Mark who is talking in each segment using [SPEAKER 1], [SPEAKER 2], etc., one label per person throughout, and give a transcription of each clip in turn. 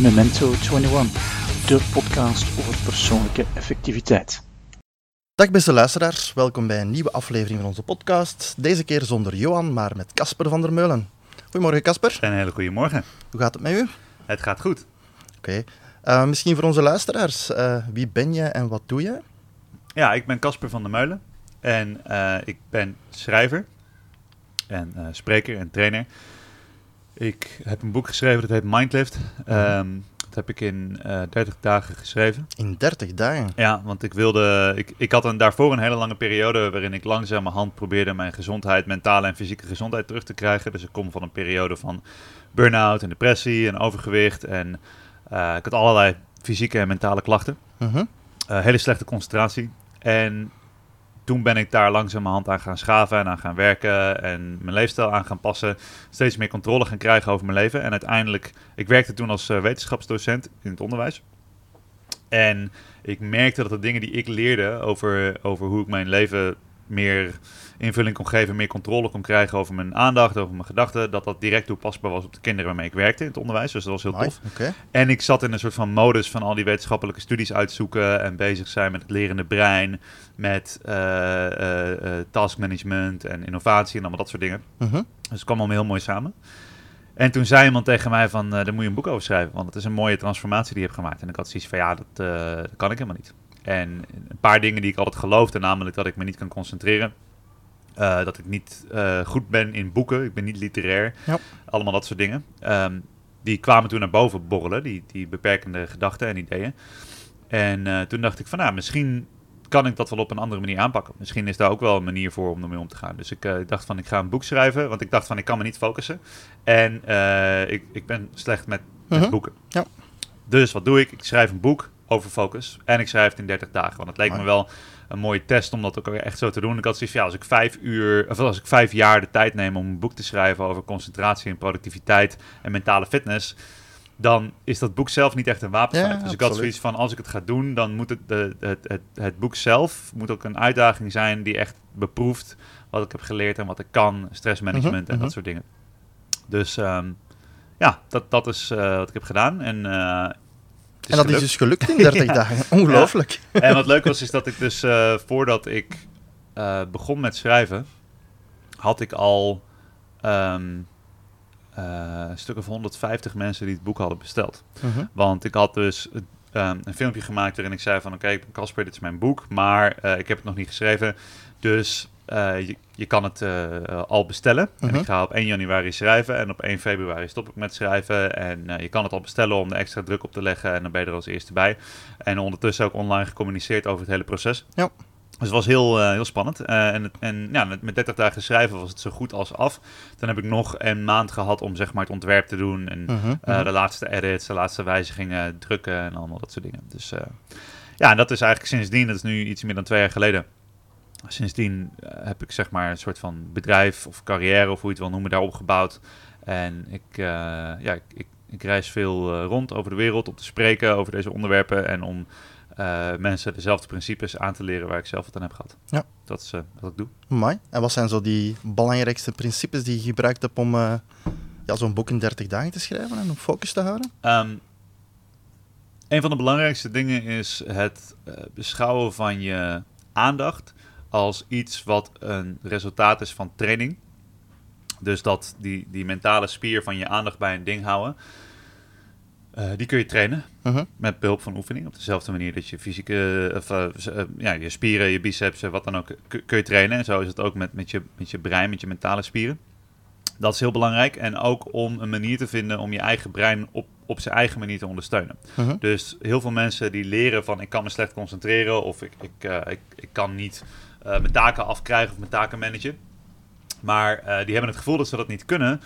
[SPEAKER 1] Memento 21, de podcast over persoonlijke effectiviteit.
[SPEAKER 2] Dag beste luisteraars, welkom bij een nieuwe aflevering van onze podcast. Deze keer zonder Johan, maar met Casper van der Meulen. Goedemorgen Casper,
[SPEAKER 3] Een hele goede morgen.
[SPEAKER 2] hoe gaat het met u?
[SPEAKER 3] Het gaat goed.
[SPEAKER 2] Oké, Eh, misschien voor onze luisteraars, eh, wie ben je en wat doe je?
[SPEAKER 3] Ja, ik ben Casper van der Meulen en eh, ik ben schrijver en eh, spreker en trainer. Ik heb een boek geschreven dat heet Mindlift. Ehm, dat heb ik in eh 30 dagen geschreven.
[SPEAKER 2] In 30 dagen.
[SPEAKER 3] Ja, want ik wilde. Ik, ik had een, daarvoor een hele lange periode waarin ik langzamerhand probeerde mijn gezondheid, mentale en fysieke gezondheid terug te krijgen. Dus ik kom van een periode van burn-out en depressie en overgewicht. En eh, ik had allerlei fysieke en mentale klachten.
[SPEAKER 2] Mhm.
[SPEAKER 3] Hele slechte concentratie. En toen ben ik daar langzamerhand aan gaan schaven en aan gaan werken en mijn leefstijl aan gaan passen. Steeds meer controle gaan krijgen over mijn leven. En uiteindelijk, ik werkte toen als eh, wetenschapsdocent in het onderwijs. En ik merkte dat de dingen die ik leerde over, over hoe ik mijn leven meer invulling kon geven, meer controle kon krijgen over mijn aandacht, over mijn gedachten, dat dat direct toepasbaar was op de kinderen waarmee ik werkte in het onderwijs. Dus dat was heel tof. En ik zat in een soort van modus van al die wetenschappelijke studies uitzoeken en bezig zijn met het lerende brein, met eh, eh, eh, taskmanagement en innovatie en allemaal dat soort dingen.
[SPEAKER 2] Mhm.
[SPEAKER 3] Dus het kwam allemaal heel mooi samen. En toen zei iemand tegen mij van, daar moet je een boek over schrijven, want het is een mooie transformatie die je hebt gemaakt. En ik had zoiets van, ja, dat, dat kan ik helemaal niet. En een paar dingen die ik altijd geloofde, namelijk dat ik me niet kan concentreren. Eh, dat ik niet eh, goed ben in boeken, ik ben niet literair.
[SPEAKER 2] Ja.
[SPEAKER 3] Allemaal dat soort dingen. Ehm, die kwamen toen naar boven borrelen, die, die beperkende gedachten en ideeën. En eh, toen dacht ik van, nou, misschien kan ik dat wel op een andere manier aanpakken. Misschien is daar ook wel een manier voor om ermee om te gaan. Dus ik dacht van, ik ga een boek schrijven, want ik dacht van, ik kan me niet focussen. En ik, ik ben slecht met, met
[SPEAKER 2] Mhm.
[SPEAKER 3] boeken.
[SPEAKER 2] Ja.
[SPEAKER 3] Dus wat doe ik? Ik schrijf een boek over focus en ik schrijf het in 30 dagen. Want het leek me wel een mooie test om dat ook echt zo te doen. Ik had zoiets van, ja, als ik vijf uur, of als ik vijf jaar de tijd neem om een boek te schrijven over concentratie en productiviteit en mentale fitness, dan is dat boek zelf niet echt een wapenfeit.
[SPEAKER 2] Ja,
[SPEAKER 3] dus ik had zoiets van, als ik het ga doen, dan moet het, de, het, het, het boek zelf moet ook een uitdaging zijn die echt beproeft wat ik heb geleerd en wat ik kan, stressmanagement
[SPEAKER 2] Mhm,
[SPEAKER 3] en
[SPEAKER 2] mhm.
[SPEAKER 3] dat soort dingen. Dus ehm, ja, dat, dat is eh, wat ik heb gedaan. En, eh, het
[SPEAKER 2] En dat is dus gelukt in 30
[SPEAKER 3] Ja.
[SPEAKER 2] dagen. Ongelooflijk.
[SPEAKER 3] En wat leuk was, is dat ik dus eh, voordat ik eh, begon met schrijven, had ik al ehm, eh, een stuk of 150 mensen die het boek hadden besteld.
[SPEAKER 2] Mhm.
[SPEAKER 3] Want ik had dus ehm, een filmpje gemaakt waarin ik zei van oké, Casper, dit is mijn boek, maar ik heb het nog niet geschreven. Dus je, je kan het eh, al bestellen. En
[SPEAKER 2] Mhm.
[SPEAKER 3] ik ga op 1 januari schrijven en op 1 februari stop ik met schrijven. En eh, je kan het al bestellen om er extra druk op te leggen en dan ben je er als eerste bij. En ondertussen ook online gecommuniceerd over het hele proces.
[SPEAKER 2] Ja.
[SPEAKER 3] Dus het was heel, eh, heel spannend. En en ja, met, met 30 dagen schrijven was het zo goed als af. Dan heb ik nog een maand gehad om zeg maar, het ontwerp te doen. En
[SPEAKER 2] Mhm. Mhm.
[SPEAKER 3] de laatste edits, de laatste wijzigingen, drukken en allemaal dat soort dingen. Dus ja, en dat is eigenlijk sindsdien, dat is nu iets meer dan twee jaar geleden. Sindsdien eh, heb ik zeg maar een soort van bedrijf of carrière of hoe je het wil noemen daar opgebouwd. En ik, eh, ja, ik, ik, ik reis veel eh, rond over de wereld om te spreken over deze onderwerpen en om mensen dezelfde principes aan te leren waar ik zelf wat aan heb gehad.
[SPEAKER 2] Ja.
[SPEAKER 3] Dat is wat ik doe.
[SPEAKER 2] Mooi. En wat zijn zo die belangrijkste principes die je gebruikt hebt om ja, zo'n boek in 30 dagen te schrijven en op focus te houden?
[SPEAKER 3] Ehm, een van de belangrijkste dingen is het beschouwen van je aandacht als iets wat een resultaat is van training. Dus dat die, die mentale spier van je aandacht bij een ding houden, eh, die kun je trainen
[SPEAKER 2] Mhm.
[SPEAKER 3] met behulp van oefening. Op dezelfde manier dat je fysieke, of, eh, z- eh, ja, je spieren, je biceps, wat dan ook, kun je trainen. En zo is het ook met, met, je, met je brein, met je mentale spieren. Dat is heel belangrijk. En ook om een manier te vinden om je eigen brein op, op zijn eigen manier te ondersteunen.
[SPEAKER 2] Mhm.
[SPEAKER 3] Dus heel veel mensen die leren van ik kan me slecht concentreren of ik, ik, ik, ik kan niet mijn taken afkrijgen of mijn taken managen. Maar eh, die hebben het gevoel dat ze dat niet kunnen,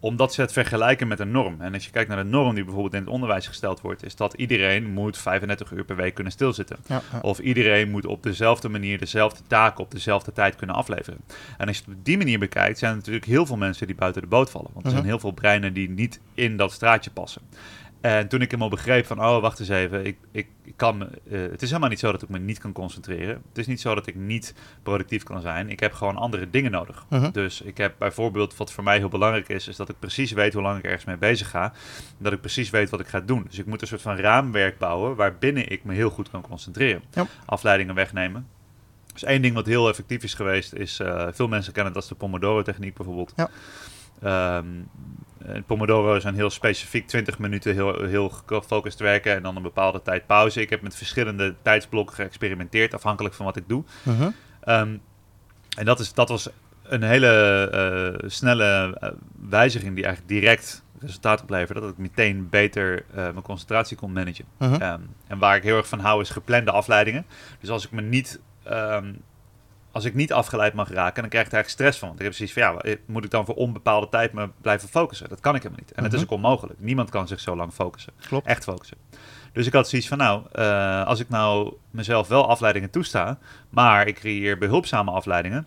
[SPEAKER 3] omdat ze het vergelijken met een norm. En als je kijkt naar de norm die bijvoorbeeld in het onderwijs gesteld wordt, is dat iedereen moet 35 uur per week kunnen stilzitten.
[SPEAKER 2] Ja, ja.
[SPEAKER 3] Of iedereen moet op dezelfde manier dezelfde taken op dezelfde tijd kunnen afleveren. En als je het op die manier bekijkt, zijn er natuurlijk heel veel mensen die buiten de boot vallen. Want er
[SPEAKER 2] Mhm.
[SPEAKER 3] zijn heel veel breinen die niet in dat straatje passen. En toen ik hem al begreep van, oh, wacht eens even, ik, ik, ik kan, eh, het is helemaal niet zo dat ik me niet kan concentreren. Het is niet zo dat ik niet productief kan zijn. Ik heb gewoon andere dingen nodig.
[SPEAKER 2] Mhm.
[SPEAKER 3] Dus ik heb bijvoorbeeld, wat voor mij heel belangrijk is, is dat ik precies weet hoe lang ik ergens mee bezig ga. Dat ik precies weet wat ik ga doen. Dus ik moet een soort van raamwerk bouwen waarbinnen ik me heel goed kan concentreren. Afleidingen wegnemen. Dus één ding wat heel effectief is geweest, is, eh, veel mensen kennen het als de Pomodoro-techniek bijvoorbeeld.
[SPEAKER 2] Ja.
[SPEAKER 3] En Pomodoro zijn heel specifiek 20 minuten heel, heel gefocust werken en dan een bepaalde tijd pauze. Ik heb met verschillende tijdsblokken geëxperimenteerd, afhankelijk van wat ik doe.
[SPEAKER 2] Mhm.
[SPEAKER 3] Ehm, en dat, is, dat was een hele eh, snelle eh, wijziging die eigenlijk direct resultaat opleverde. Dat ik meteen beter mijn concentratie kon managen.
[SPEAKER 2] Mhm.
[SPEAKER 3] Ehm, en waar ik heel erg van hou is geplande afleidingen. Dus als ik me niet... als ik niet afgeleid mag raken, dan krijg ik er eigenlijk stress van. Want ik heb precies van, ja, eh, moet ik dan voor onbepaalde tijd me blijven focussen? Dat kan ik helemaal niet. En het is
[SPEAKER 2] Mhm.
[SPEAKER 3] ook onmogelijk. Niemand kan zich zo lang focussen.
[SPEAKER 2] Klopt.
[SPEAKER 3] Echt focussen. Dus ik had zoiets van, nou, eh, als ik nou mezelf wel afleidingen toesta, maar ik creëer behulpzame afleidingen.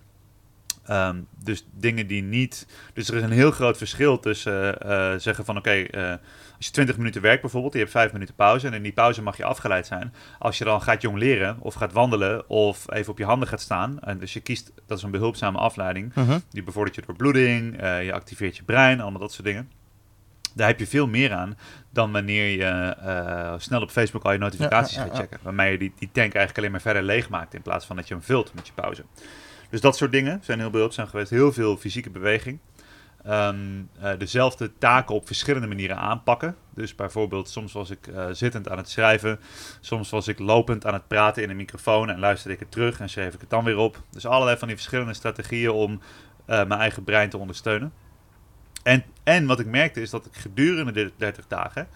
[SPEAKER 3] Ehm, dus dingen die niet. Dus er is een heel groot verschil tussen eh, eh, zeggen van oké, eh, als je 20 minuten werkt bijvoorbeeld, je hebt 5 minuten pauze en in die pauze mag je afgeleid zijn. Als je dan gaat jongleren of gaat wandelen of even op je handen gaat staan, en dus je kiest, dat is een behulpzame afleiding,
[SPEAKER 2] Mhm.
[SPEAKER 3] die bevordert je doorbloeding, je activeert je brein, allemaal dat soort dingen. Daar heb je veel meer aan dan wanneer je snel op Facebook al je notificaties
[SPEAKER 2] Ja, ja, ja,
[SPEAKER 3] gaat checken. Waarmee je die, die tank eigenlijk alleen maar verder leeg maakt in plaats van dat je hem vult met je pauze. Dus dat soort dingen zijn heel behulpzaam geweest. Heel veel fysieke beweging. Ehm, eh, dezelfde taken op verschillende manieren aanpakken. Dus bijvoorbeeld, soms was ik eh, zittend aan het schrijven. Soms was ik lopend aan het praten in een microfoon en luisterde ik het terug en schreef ik het dan weer op. Dus allerlei van die verschillende strategieën om eh, mijn eigen brein te ondersteunen. En, en wat ik merkte is dat ik gedurende de 30 dagen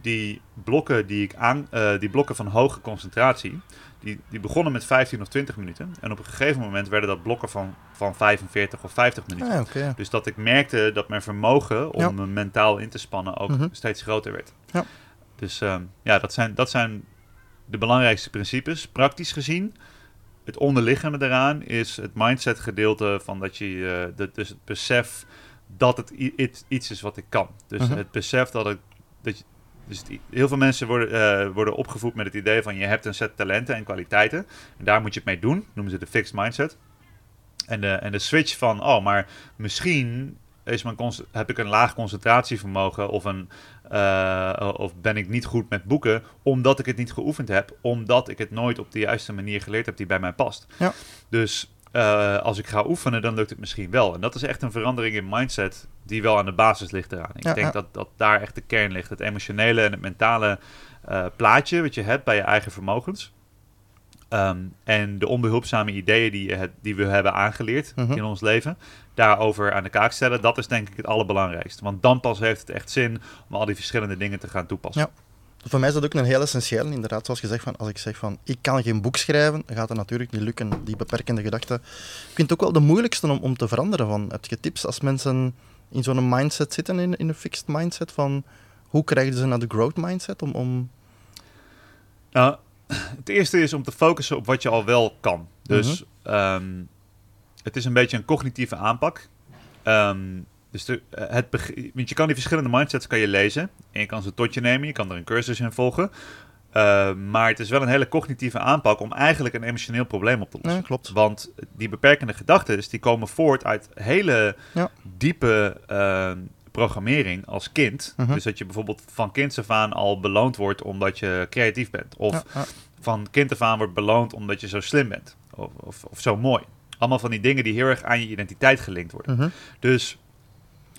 [SPEAKER 3] die blokken, die ik aan, die blokken van hoge concentratie, die, die begonnen met 15 of 20 minuten. En op een gegeven moment werden dat blokken van, van 45 of 50 minuten.
[SPEAKER 2] Ah.
[SPEAKER 3] Dus dat ik merkte dat mijn vermogen om
[SPEAKER 2] Ja.
[SPEAKER 3] me mentaal in te spannen ook
[SPEAKER 2] Mhm.
[SPEAKER 3] steeds groter werd.
[SPEAKER 2] Ja.
[SPEAKER 3] Dus ehm, ja, dat zijn, dat zijn de belangrijkste principes. Praktisch gezien, het onderliggende daaraan is het mindset gedeelte van dat je, eh, de, dus het besef dat het iets is wat ik kan. Dus
[SPEAKER 2] Mhm.
[SPEAKER 3] het besef dat ik, dat je, dus het heel veel mensen worden, eh, worden opgevoed met het idee van je hebt een set talenten en kwaliteiten. En daar moet je het mee doen. Noemen ze de fixed mindset. En de, en de switch van, oh, maar misschien is mijn heb ik een laag concentratievermogen of, een, eh, of ben ik niet goed met boeken omdat ik het niet geoefend heb, omdat ik het nooit op de juiste manier geleerd heb die bij mij past.
[SPEAKER 2] Ja.
[SPEAKER 3] Dus eh, als ik ga oefenen, dan lukt het misschien wel. En dat is echt een verandering in mindset die wel aan de basis ligt eraan. Ik
[SPEAKER 2] Ja,
[SPEAKER 3] denk
[SPEAKER 2] ja.
[SPEAKER 3] Dat, dat daar echt de kern ligt. Het emotionele en het mentale eh, plaatje wat je hebt bij je eigen vermogens. Ehm, en de onbehulpzame ideeën die, je hebt- die we hebben aangeleerd
[SPEAKER 2] Mhm.
[SPEAKER 3] in ons leven, daarover aan de kaak stellen, dat is denk ik het allerbelangrijkste. Want dan pas heeft het echt zin om al die verschillende dingen te gaan toepassen.
[SPEAKER 2] Ja. Voor mij is dat ook een heel essentieel, inderdaad. Zoals je zegt, van, als ik zeg van ik kan geen boek schrijven, dan gaat het natuurlijk niet lukken, die beperkende gedachte. Ik vind het ook wel de moeilijkste om, om te veranderen. Van, heb je tips als mensen in zo'n mindset zitten, in, in een fixed mindset, van hoe krijgen ze naar de growth mindset? Om, om...
[SPEAKER 3] Nou, het eerste is om te focussen op wat je al wel kan. Dus ehm, het is een beetje een cognitieve aanpak. Ehm, dus de, eh, het want je kan die verschillende mindsets kan je lezen. En je kan ze tot je nemen. Je kan er een cursus in volgen. Uh, maar het is wel een hele cognitieve aanpak om eigenlijk een emotioneel probleem op te lossen.
[SPEAKER 2] Ja, klopt.
[SPEAKER 3] Want die beperkende gedachten die komen voort uit hele
[SPEAKER 2] Ja.
[SPEAKER 3] diepe uh, programmering als kind.
[SPEAKER 2] Mhm.
[SPEAKER 3] Dus dat je bijvoorbeeld van kinds af aan al beloond wordt omdat je creatief bent. Of
[SPEAKER 2] Ja,
[SPEAKER 3] van kind af aan wordt beloond omdat je zo slim bent. Of, of, of zo mooi. Allemaal van die dingen die heel erg aan je identiteit gelinkt worden.
[SPEAKER 2] Mhm.
[SPEAKER 3] Dus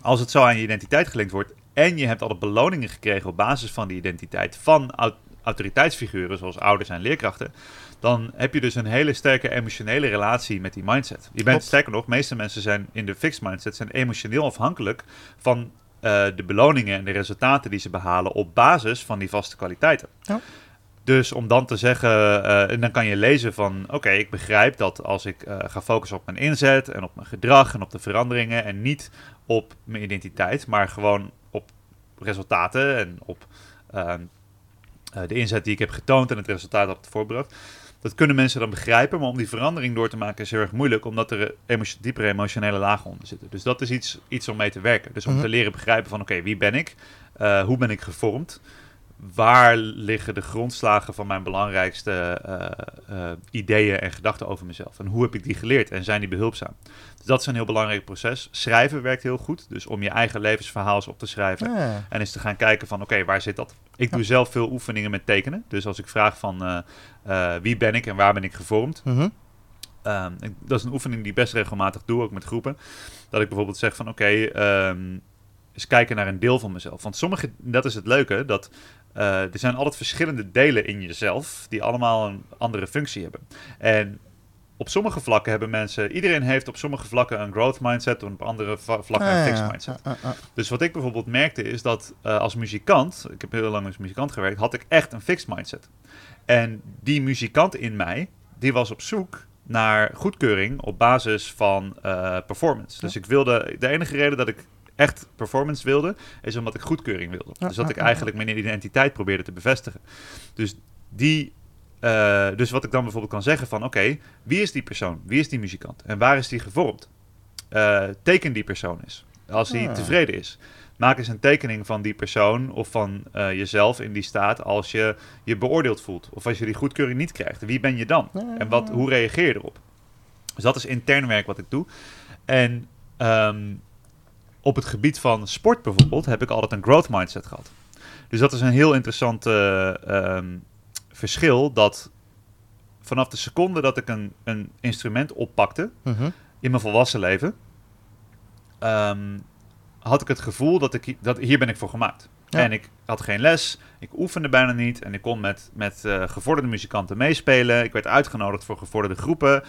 [SPEAKER 3] als het zo aan je identiteit gelinkt wordt en je hebt alle beloningen gekregen op basis van die identiteit van au- autoriteitsfiguren zoals ouders en leerkrachten, dan heb je dus een hele sterke emotionele relatie met die mindset. Je bent
[SPEAKER 2] Klopt.
[SPEAKER 3] sterker nog, meeste mensen zijn in de fixed mindset zijn emotioneel afhankelijk van eh, de beloningen en de resultaten die ze behalen op basis van die vaste kwaliteiten.
[SPEAKER 2] Ja.
[SPEAKER 3] Dus om dan te zeggen, eh, en dan kan je lezen van, oké, ik begrijp dat als ik eh, ga focussen op mijn inzet en op mijn gedrag en op de veranderingen en niet op mijn identiteit, maar gewoon resultaten en op ehm, eh, de inzet die ik heb getoond en het resultaat dat ik heb voorbereid. Dat kunnen mensen dan begrijpen, maar om die verandering door te maken is heel erg moeilijk, omdat er emo diepere emotionele lagen onder zitten. Dus dat is iets, iets om mee te werken. Dus om
[SPEAKER 2] Mhm.
[SPEAKER 3] te leren begrijpen van, oké, wie ben ik? Eh, hoe ben ik gevormd? Waar liggen de grondslagen van mijn belangrijkste eh, eh, ideeën en gedachten over mezelf? En hoe heb ik die geleerd en zijn die behulpzaam? Dus dat is een heel belangrijk proces. Schrijven werkt heel goed. Dus om je eigen levensverhaal eens op te schrijven.
[SPEAKER 2] Ja.
[SPEAKER 3] En eens te gaan kijken van, oké, waar zit dat? Ik doe zelf veel oefeningen met tekenen. Dus als ik vraag van, eh, wie ben ik en waar ben ik gevormd?
[SPEAKER 2] Mhm.
[SPEAKER 3] Ehm, ik- dat is een oefening die ik best regelmatig doe, ook met groepen. Dat ik bijvoorbeeld zeg van, oké, ehm, eens kijken naar een deel van mezelf. Want sommige, dat is het leuke, dat eh, er zijn altijd verschillende delen in jezelf die allemaal een andere functie hebben. En op sommige vlakken hebben mensen, iedereen heeft op sommige vlakken een growth mindset, en op andere vlakken
[SPEAKER 2] Ah,
[SPEAKER 3] een
[SPEAKER 2] ja,
[SPEAKER 3] fixed
[SPEAKER 2] ja.
[SPEAKER 3] mindset.
[SPEAKER 2] Ah, ah, ah.
[SPEAKER 3] Dus wat ik bijvoorbeeld merkte is dat eh, als muzikant, ik heb heel lang als muzikant gewerkt, had ik echt een fixed mindset. En die muzikant in mij, die was op zoek naar goedkeuring op basis van eh, performance. Dus ik wilde, de enige reden dat ik echt performance wilde, is omdat ik goedkeuring wilde. Dus dat ik eigenlijk mijn identiteit probeerde te bevestigen. Dus die... eh, dus wat ik dan bijvoorbeeld kan zeggen van, oké, wie is die persoon? Wie is die muzikant? En waar is die gevormd? Eh, teken die persoon is. Als hij
[SPEAKER 2] Ah.
[SPEAKER 3] tevreden is. Maak eens een tekening van die persoon of van eh, jezelf in die staat als je je beoordeeld voelt. Of als je die goedkeuring niet krijgt. Wie ben je dan? En wat, hoe reageer je erop? Dus dat is intern werk wat ik doe. En ehm, op het gebied van sport bijvoorbeeld heb ik altijd een growth mindset gehad. Dus dat is een heel interessant eh, ehm, verschil. Dat vanaf de seconde dat ik een, een instrument oppakte
[SPEAKER 2] Mhm.
[SPEAKER 3] in mijn volwassen leven, ehm, had ik het gevoel dat ik dat hier ben ik voor gemaakt.
[SPEAKER 2] Ja.
[SPEAKER 3] En ik had geen les, ik oefende bijna niet en ik kon met, met eh, gevorderde muzikanten meespelen. Ik werd uitgenodigd voor gevorderde groepen.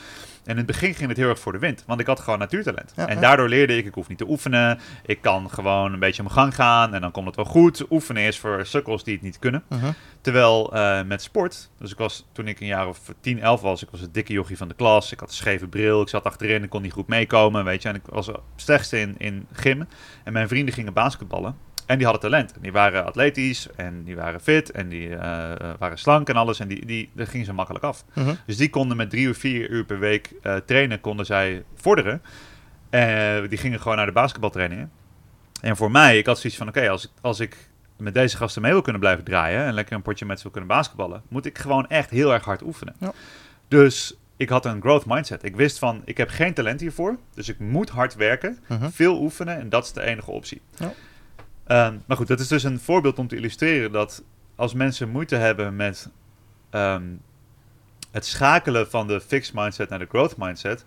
[SPEAKER 3] En in het begin ging het heel erg voor de wind, want ik had gewoon natuurtalent.
[SPEAKER 2] Ja,
[SPEAKER 3] en daardoor leerde ik, ik hoef niet te oefenen. Ik kan gewoon een beetje mijn gang gaan en dan komt het wel goed. Oefenen is voor sukkels die het niet kunnen.
[SPEAKER 2] Mhm.
[SPEAKER 3] Terwijl eh, met sport, dus ik was toen ik een jaar of 10, 11 was, ik was het dikke jochie van de klas. Ik had een scheve bril, ik zat achterin, ik kon niet goed meekomen, weet je. En ik was het slechtste in, in gym. En mijn vrienden gingen basketballen. En die hadden talent. En die waren atletisch en die waren fit en die eh, eh, waren slank en alles. En die, die, daar gingen ze makkelijk af.
[SPEAKER 2] Mhm.
[SPEAKER 3] Dus die konden met drie of vier uur per week eh, trainen, konden zij vorderen. Eh, die gingen gewoon naar de basketbaltrainingen. En voor mij, ik had zoiets van, oké, als, ik, als ik met deze gasten mee wil kunnen blijven draaien... en lekker een potje met ze wil kunnen basketballen... moet ik gewoon echt heel erg hard oefenen.
[SPEAKER 2] Ja.
[SPEAKER 3] Dus ik had een growth mindset. Ik wist van, ik heb geen talent hiervoor, dus ik moet hard werken,
[SPEAKER 2] Mhm.
[SPEAKER 3] veel oefenen... en dat is de enige optie.
[SPEAKER 2] Ja.
[SPEAKER 3] Ehm, maar goed, dat is dus een voorbeeld om te illustreren dat als mensen moeite hebben met ehm, het schakelen van de fixed mindset naar de growth mindset,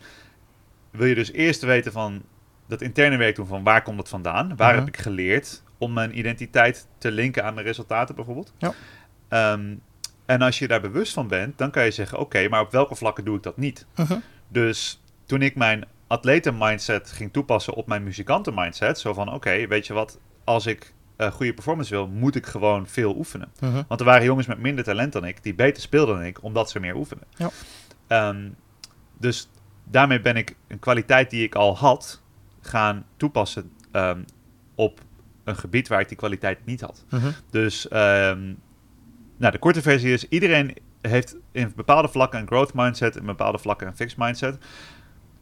[SPEAKER 3] wil je dus eerst weten van dat interne werk doen van waar komt het vandaan? Waar
[SPEAKER 2] Mhm.
[SPEAKER 3] heb ik geleerd om mijn identiteit te linken aan mijn resultaten bijvoorbeeld?
[SPEAKER 2] Ja.
[SPEAKER 3] Ehm, en als je daar bewust van bent, dan kan je zeggen, oké, maar op welke vlakken doe ik dat niet?
[SPEAKER 2] Mhm.
[SPEAKER 3] Dus toen ik mijn atleten mindset ging toepassen op mijn muzikanten mindset, zo van, oké, weet je wat, als ik eh, goede performance wil, moet ik gewoon veel oefenen.
[SPEAKER 2] Mhm.
[SPEAKER 3] Want er waren jongens met minder talent dan ik, die beter speelden dan ik, omdat ze meer oefenen.
[SPEAKER 2] Ja.
[SPEAKER 3] Ehm, dus daarmee ben ik een kwaliteit die ik al had, gaan toepassen ehm, op een gebied waar ik die kwaliteit niet had.
[SPEAKER 2] Mhm.
[SPEAKER 3] Dus ehm, nou, de korte versie is, iedereen heeft in bepaalde vlakken een growth mindset, in bepaalde vlakken een fixed mindset.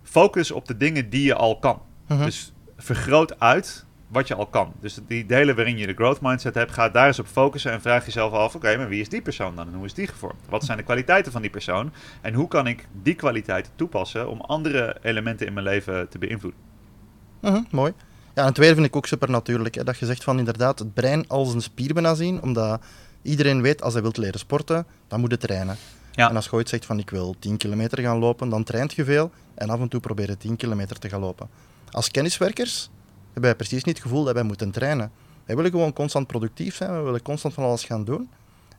[SPEAKER 3] Focus op de dingen die je al kan.
[SPEAKER 2] Mhm.
[SPEAKER 3] Dus vergroot uit wat je al kan. Dus die delen waarin je de growth mindset hebt, ga daar eens op focussen en vraag jezelf af: oké, maar wie is die persoon dan en hoe is die gevormd? Wat zijn de kwaliteiten van die persoon en hoe kan ik die kwaliteiten toepassen om andere elementen in mijn leven te beïnvloeden?
[SPEAKER 2] Mhm, mooi. Ja, en tweede vind ik ook super natuurlijk. Hè, dat je zegt van inderdaad het brein als een spier bijna zien. Omdat iedereen weet, als hij wilt leren sporten, dan moet het trainen.
[SPEAKER 3] Ja.
[SPEAKER 2] En als je ooit zegt van ik wil 10 kilometer gaan lopen, dan traint je veel. En af en toe probeer je 10 kilometer te gaan lopen. Als kenniswerkers hebben wij precies niet het gevoel dat wij moeten trainen. Wij willen gewoon constant productief zijn. We willen constant van alles gaan doen.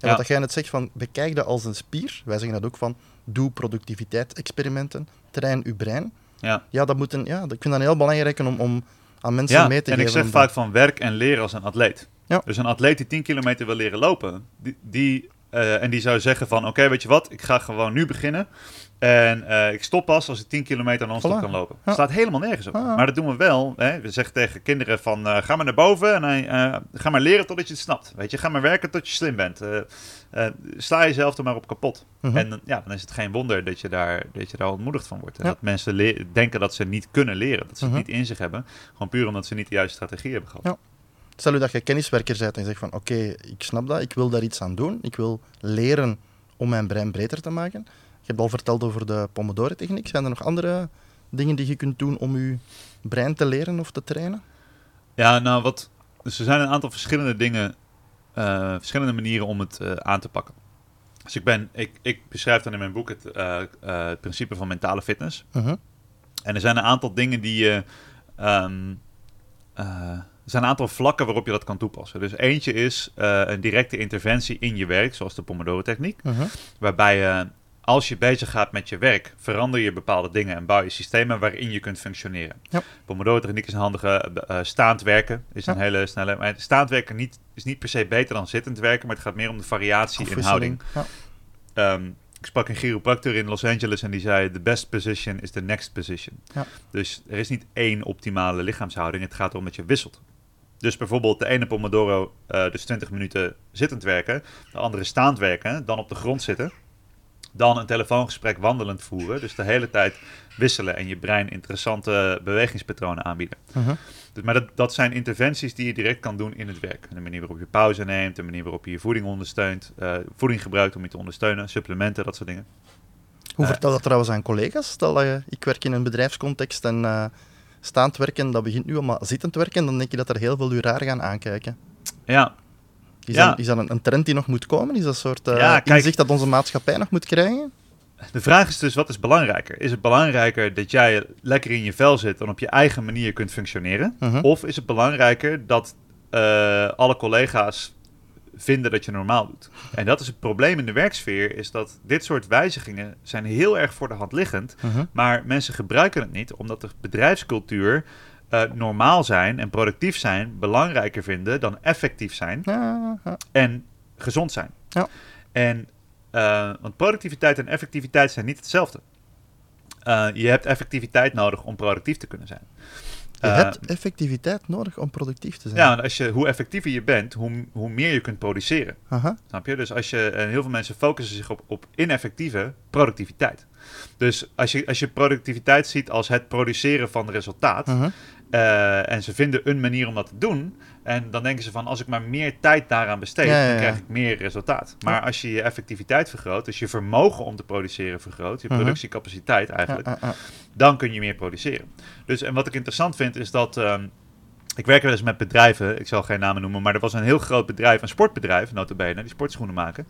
[SPEAKER 2] En
[SPEAKER 3] Ja.
[SPEAKER 2] wat jij net zegt van bekijk dat als een spier. Wij zeggen dat ook van doe productiviteitsexperimenten. Train uw brein.
[SPEAKER 3] Ja.
[SPEAKER 2] Ja, dat moet een, ja, ik vind dat heel belangrijk om, om aan mensen
[SPEAKER 3] Ja,
[SPEAKER 2] mee te
[SPEAKER 3] en
[SPEAKER 2] geven.
[SPEAKER 3] ik zeg vaak van werk en leren als een atleet.
[SPEAKER 2] Ja.
[SPEAKER 3] Dus een atleet die 10 kilometer wil leren lopen, die, die, eh, en die zou zeggen van, oké, weet je wat, ik ga gewoon nu beginnen. En eh, ik stop pas als ik 10 kilometer non-stop
[SPEAKER 2] Voilà.
[SPEAKER 3] kan lopen.
[SPEAKER 2] Ja.
[SPEAKER 3] Staat helemaal nergens op. Maar dat doen we wel. Hè. We zeggen tegen kinderen van, eh, ga maar naar boven en eh, ga maar leren totdat je het snapt. Weet je, ga maar werken tot je slim bent. Sla jezelf er maar op kapot.
[SPEAKER 2] Mhm.
[SPEAKER 3] En ja, dan is het geen wonder dat je daar, dat je daar ontmoedigd van wordt. En
[SPEAKER 2] Ja.
[SPEAKER 3] dat mensen denken dat ze niet kunnen leren. Dat ze
[SPEAKER 2] Mhm.
[SPEAKER 3] het niet in zich hebben. Gewoon puur omdat ze niet de juiste strategie hebben gehad.
[SPEAKER 2] Ja. Stel je dat je kenniswerker bent en je zegt van oké, ik snap dat, ik wil daar iets aan doen. Ik wil leren om mijn brein breder te maken. Je hebt al verteld over de Pomodoro-techniek. Zijn er nog andere dingen die je kunt doen om je brein te leren of te trainen?
[SPEAKER 3] Ja, nou wat. Dus er zijn een aantal verschillende dingen, eh, verschillende manieren om het eh, aan te pakken. Dus ik ben, ik, ik beschrijf dan in mijn boek het, eh, het principe van mentale fitness.
[SPEAKER 2] Mhm.
[SPEAKER 3] En er zijn een aantal dingen die je. ehm, eh, er zijn een aantal vlakken waarop je dat kan toepassen. Dus eentje is een directe interventie in je werk, zoals de Pomodoro-techniek.
[SPEAKER 2] Mhm.
[SPEAKER 3] Waarbij je, als je bezig gaat met je werk, verander je bepaalde dingen en bouw je systemen waarin je kunt functioneren.
[SPEAKER 2] Ja.
[SPEAKER 3] Pomodoro-techniek is een handige. eh, staand werken is een
[SPEAKER 2] Ja.
[SPEAKER 3] hele snelle. Maar staand werken niet, is niet per se beter dan zittend werken, maar het gaat meer om de variatie in houding.
[SPEAKER 2] Ja.
[SPEAKER 3] Ehm, ik sprak een chiropractor in Los Angeles en die zei: The best position is the next position.
[SPEAKER 2] Ja.
[SPEAKER 3] Dus er is niet één optimale lichaamshouding. Het gaat erom dat je wisselt. Dus bijvoorbeeld de ene Pomodoro, eh, dus 20 minuten zittend werken, de andere staand werken, dan op de grond zitten. Dan een telefoongesprek wandelend voeren. Dus de hele tijd wisselen en je brein interessante bewegingspatronen aanbieden.
[SPEAKER 2] Mhm.
[SPEAKER 3] Dus, maar dat, dat zijn interventies die je direct kan doen in het werk. De manier waarop je pauze neemt, de manier waarop je je voeding ondersteunt, eh, voeding gebruikt om je te ondersteunen, supplementen, dat soort dingen.
[SPEAKER 2] Hoe
[SPEAKER 3] Eh.
[SPEAKER 2] vertel dat trouwens aan collega's? Stel dat je, ik werk in een bedrijfscontext en eh, staand werken, dat begint nu allemaal zittend werken, dan denk je dat er heel veel u raar gaan aankijken.
[SPEAKER 3] Ja,
[SPEAKER 2] Is,
[SPEAKER 3] Ja.
[SPEAKER 2] dat, is dat een, een trend die nog moet komen? Is dat een soort eh,
[SPEAKER 3] Ja, kijk.
[SPEAKER 2] inzicht dat onze maatschappij nog moet krijgen?
[SPEAKER 3] de vraag is dus, wat is belangrijker? Is het belangrijker dat jij lekker in je vel zit en op je eigen manier kunt functioneren?
[SPEAKER 2] Mhm.
[SPEAKER 3] Of is het belangrijker dat eh, alle collega's vinden dat je normaal doet? En dat is het probleem in de werksfeer, is dat dit soort wijzigingen zijn heel erg voor de hand liggend.
[SPEAKER 2] Mhm.
[SPEAKER 3] Maar mensen gebruiken het niet omdat de bedrijfscultuur eh, normaal zijn en productief zijn belangrijker vinden dan effectief zijn
[SPEAKER 2] Ja, ja.
[SPEAKER 3] en gezond zijn.
[SPEAKER 2] Ja.
[SPEAKER 3] En, eh, want productiviteit en effectiviteit zijn niet hetzelfde. Eh, je hebt effectiviteit nodig om productief te kunnen zijn.
[SPEAKER 2] Je hebt effectiviteit nodig om productief te zijn.
[SPEAKER 3] ja, want als je, hoe effectiever je bent, hoe, hoe meer je kunt produceren.
[SPEAKER 2] Aha.
[SPEAKER 3] Snap je? Dus als je, en heel veel mensen focussen zich op, op ineffectieve productiviteit. Dus als je, als je productiviteit ziet als het produceren van resultaat. Eh, en ze vinden een manier om dat te doen, en dan denken ze van als ik maar meer tijd daaraan besteed,
[SPEAKER 2] Ja, ja,
[SPEAKER 3] dan krijg ik meer resultaat. Maar als je je effectiviteit vergroot, dus je vermogen om te produceren vergroot, je
[SPEAKER 2] Mhm.
[SPEAKER 3] productiecapaciteit eigenlijk, dan kun je meer produceren. Dus en wat ik interessant vind is dat. ehm, ik werk wel eens met bedrijven, ik zal geen namen noemen, maar er was een heel groot bedrijf, een sportbedrijf, notabene, die sportschoenen maken.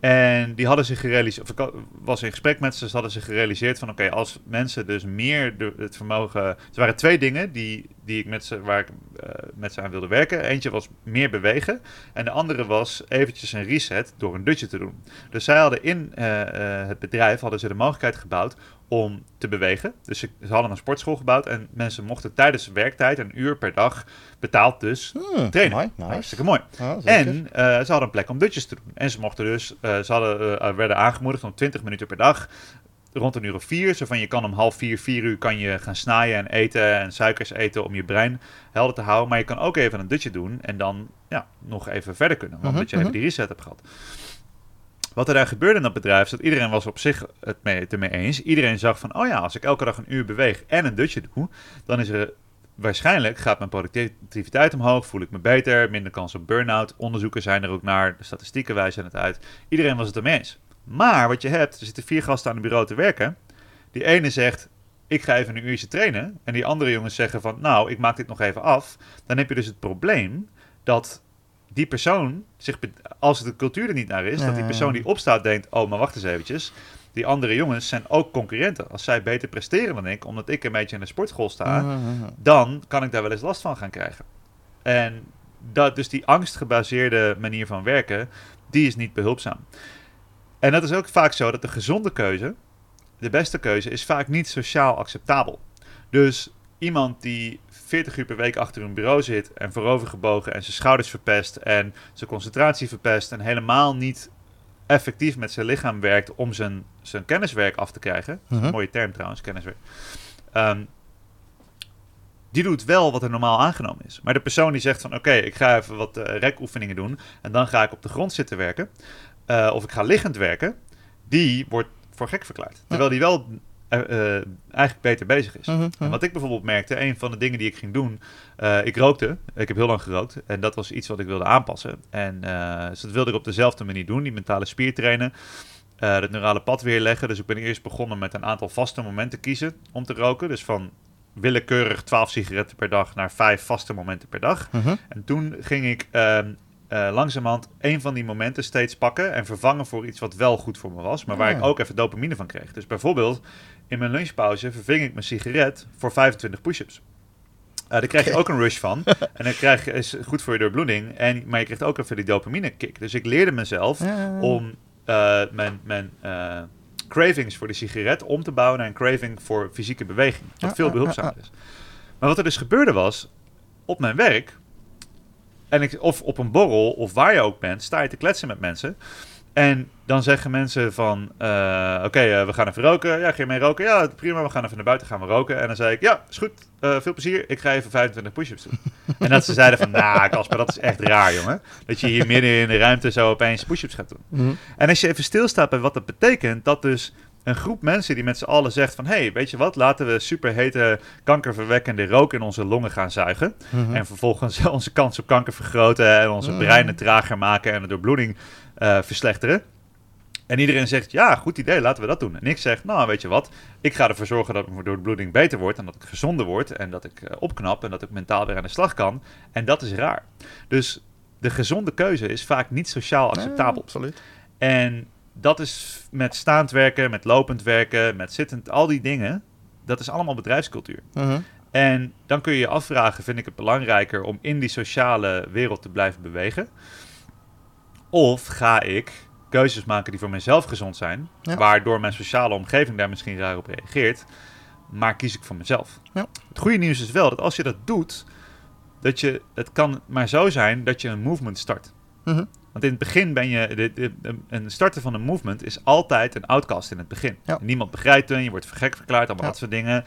[SPEAKER 3] En die hadden zich gerealiseerd, of ik was in gesprek met ze, ze hadden zich gerealiseerd van oké, als mensen dus meer het vermogen... Er waren twee dingen die, die ik met ze, waar ik eh, met ze aan wilde werken. Eentje was meer bewegen en de andere was eventjes een reset door een dutje te doen. Dus zij hadden in eh, eh, het bedrijf hadden ze de mogelijkheid gebouwd om te bewegen. Dus ze, ze hadden een sportschool gebouwd en mensen mochten tijdens werktijd een uur per dag betaald dus
[SPEAKER 2] Hmm,
[SPEAKER 3] trainen.
[SPEAKER 2] mooi, nice.
[SPEAKER 3] Hartstikke mooi.
[SPEAKER 2] Ja.
[SPEAKER 3] En eh, ze hadden een plek om dutjes te doen. En ze mochten dus, eh, ze hadden, eh, werden aangemoedigd om 20 minuten per dag, rond een uur of vier. Zo van je kan om half vier, vier uur kan je gaan snaaien en eten en suikers eten om je brein helder te houden. Maar je kan ook even een dutje doen en dan ja, nog even verder kunnen.
[SPEAKER 2] Mhm,
[SPEAKER 3] Omdat je even
[SPEAKER 2] mhm.
[SPEAKER 3] die reset hebt gehad. Wat er daar gebeurde in dat bedrijf, is dat iedereen was op zich het mee, ermee eens. Iedereen zag van, oh ja, als ik elke dag een uur beweeg en een dutje doe, dan is er waarschijnlijk gaat mijn productiviteit omhoog, voel ik me beter, minder kans op burn-out. Onderzoeken zijn er ook naar, de statistieken wijzen het uit. Iedereen was het ermee eens. Maar wat je hebt, er zitten vier gasten aan het bureau te werken. Die ene zegt, ik ga even een uurtje trainen. En die andere jongens zeggen van, nou, ik maak dit nog even af. Dan heb je dus het probleem dat die persoon zich, als de cultuur er niet naar is, dat die persoon die opstaat denkt, oh, maar wacht eens eventjes. Die andere jongens zijn ook concurrenten. Als zij beter presteren dan ik, omdat ik een beetje in de sportschool sta, dan kan ik daar wel eens last van gaan krijgen. En dat, dus die angstgebaseerde manier van werken, die is niet behulpzaam. En dat is ook vaak zo dat de gezonde keuze, de beste keuze, is vaak niet sociaal acceptabel. Dus iemand die 40 uur per week achter een bureau zit en voorovergebogen en zijn schouders verpest en zijn concentratie verpest en helemaal niet effectief met zijn lichaam werkt om zijn, zijn kenniswerk af te krijgen.
[SPEAKER 2] Mhm.
[SPEAKER 3] Mooie term trouwens, kenniswerk. Ehm, die doet wel wat er normaal aangenomen is. Maar de persoon die zegt van oké, ik ga even wat eh, rekoefeningen doen en dan ga ik op de grond zitten werken. eh, of ik ga liggend werken, die wordt voor gek verklaard. Terwijl die wel eigenlijk beter bezig is.
[SPEAKER 2] Mhm, mhm.
[SPEAKER 3] En wat ik bijvoorbeeld merkte, een van de dingen die ik ging doen, eh, ik rookte. Ik heb heel lang gerookt en dat was iets wat ik wilde aanpassen. En eh, dus dat wilde ik op dezelfde manier doen, die mentale spier trainen. eh het neurale pad weerleggen. Dus ik ben eerst begonnen met een aantal vaste momenten kiezen om te roken. Dus van willekeurig 12 sigaretten per dag naar 5 vaste momenten per dag.
[SPEAKER 2] Mhm.
[SPEAKER 3] En toen ging ik eh, langzamerhand een van die momenten steeds pakken en vervangen voor iets wat wel goed voor me was, maar waar
[SPEAKER 2] Ah.
[SPEAKER 3] ik ook even dopamine van kreeg. Dus bijvoorbeeld in mijn lunchpauze verving ik mijn sigaret voor 25 push-ups. Eh daar krijg je ook een rush van. En dan krijg je, is goed voor je doorbloeding. En, maar je krijgt ook even die dopamine kick. Dus ik leerde mezelf om eh, mijn, mijn eh, cravings voor de sigaret om te bouwen naar een craving voor fysieke beweging. Wat
[SPEAKER 2] Ja,
[SPEAKER 3] veel
[SPEAKER 2] ja,
[SPEAKER 3] behulpzamer
[SPEAKER 2] ja,
[SPEAKER 3] is. Maar wat er dus gebeurde was, op mijn werk, en ik, of op een borrel, of waar je ook bent, sta je te kletsen met mensen. En dan zeggen mensen van, eh, oké, eh, we gaan even roken. Ja, ga je mee roken? Ja, prima, we gaan even naar buiten, gaan we roken. En dan zei ik, ja, is goed, eh, veel plezier. Ik ga even 25 push-ups doen. en dat ze zeiden van, nou, Casper, dat is echt raar, jongen. Dat je hier midden in de ruimte zo opeens push-ups gaat doen.
[SPEAKER 2] Mhm.
[SPEAKER 3] En als je even stilstaat bij wat dat betekent, dat dus een groep mensen die met z'n allen zegt van... hé, hey, weet je wat, laten we superhete kankerverwekkende rook in onze longen gaan zuigen.
[SPEAKER 2] Mhm.
[SPEAKER 3] En vervolgens onze kans op kanker vergroten en onze
[SPEAKER 2] Mm.
[SPEAKER 3] breinen trager maken en de doorbloeding eh, verslechteren. En iedereen zegt, ja, goed idee, laten we dat doen. En ik zeg, nou, weet je wat, ik ga ervoor zorgen dat mijn doorbloeding beter wordt... en dat ik gezonder word en dat ik eh, opknap en dat ik mentaal weer aan de slag kan. En dat is raar. Dus de gezonde keuze is vaak niet sociaal acceptabel.
[SPEAKER 2] Absoluut.
[SPEAKER 3] En dat is met staand werken, met lopend werken, met zittend, al die dingen. Dat is allemaal bedrijfscultuur.
[SPEAKER 2] Mhm.
[SPEAKER 3] En dan kun je je afvragen, vind ik het belangrijker om in die sociale wereld te blijven bewegen? Of ga ik keuzes maken die voor mezelf gezond zijn,
[SPEAKER 2] Ja.
[SPEAKER 3] waardoor mijn sociale omgeving daar misschien raar op reageert, maar kies ik voor mezelf?
[SPEAKER 2] Ja.
[SPEAKER 3] Het goede nieuws is wel dat als je dat doet, dat je, het kan maar zo zijn dat je een movement start.
[SPEAKER 2] Mhm.
[SPEAKER 3] Want in het begin ben je. De, de, de- een starten van een movement is altijd een outcast in het begin.
[SPEAKER 2] Ja.
[SPEAKER 3] Niemand begrijpt hem, je wordt vergek verklaard, allemaal dat soort dingen.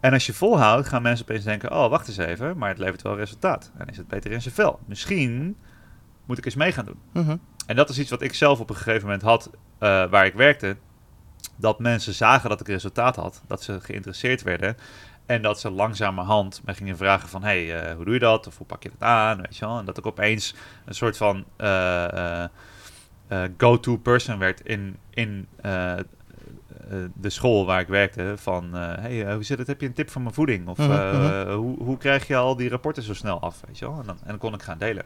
[SPEAKER 3] En als je volhoudt, gaan mensen opeens denken: oh, wacht eens even, maar het levert wel resultaat. En is het beter in zijn vel. Misschien moet ik eens mee gaan doen.
[SPEAKER 2] Mhm.
[SPEAKER 3] En dat is iets wat ik zelf op een gegeven moment had eh, waar ik werkte. Dat mensen zagen dat ik resultaat had, dat ze geïnteresseerd werden. En dat ze langzamerhand me gingen vragen van... hey, eh, hoe doe je dat? Of hoe pak je dat aan? Weet je wel? En dat ik opeens een soort van eh, go-to person werd in, in de school waar ik werkte. Van, hey, hoe zit het? Heb je een tip van mijn voeding? Of
[SPEAKER 2] Mhm, mhm.
[SPEAKER 3] hoe, hoe krijg je al die rapporten zo snel af? Weet je wel? En, dan, en dan kon ik gaan delen.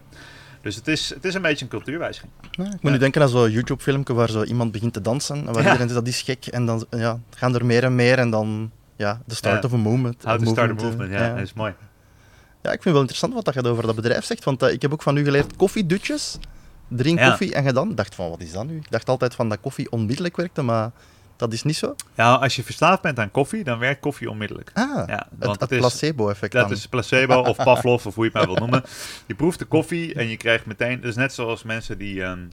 [SPEAKER 3] Dus het is, het is een beetje een cultuurwijziging.
[SPEAKER 2] Ja, ik moet
[SPEAKER 3] Ja.
[SPEAKER 2] nu denken aan zo'n YouTube-filmpje waar zo iemand begint te dansen. En waar
[SPEAKER 3] Ja.
[SPEAKER 2] iedereen zegt dat is gek. En dan ja, gaan er meer en meer. En dan, ja, de start
[SPEAKER 3] Ja.
[SPEAKER 2] of a movement.
[SPEAKER 3] How to start a movement, ja, dat is mooi.
[SPEAKER 2] Ja, ik vind het wel interessant wat dat je over dat bedrijf zegt. Want eh, ik heb ook van u geleerd koffiedutjes. Drink
[SPEAKER 3] Ja.
[SPEAKER 2] koffie en je dan. Ik dacht van, wat is dat nu? Ik dacht altijd van dat koffie onmiddellijk werkte, maar dat is niet zo.
[SPEAKER 3] Ja, als je verslaafd bent aan koffie, dan werkt koffie onmiddellijk.
[SPEAKER 2] Ah,
[SPEAKER 3] Ja, want
[SPEAKER 2] het placebo-effect
[SPEAKER 3] dat is placebo of Pavlov of hoe je het maar wil noemen. Je proeft de koffie en je krijgt meteen... Dus net zoals mensen die... ehm,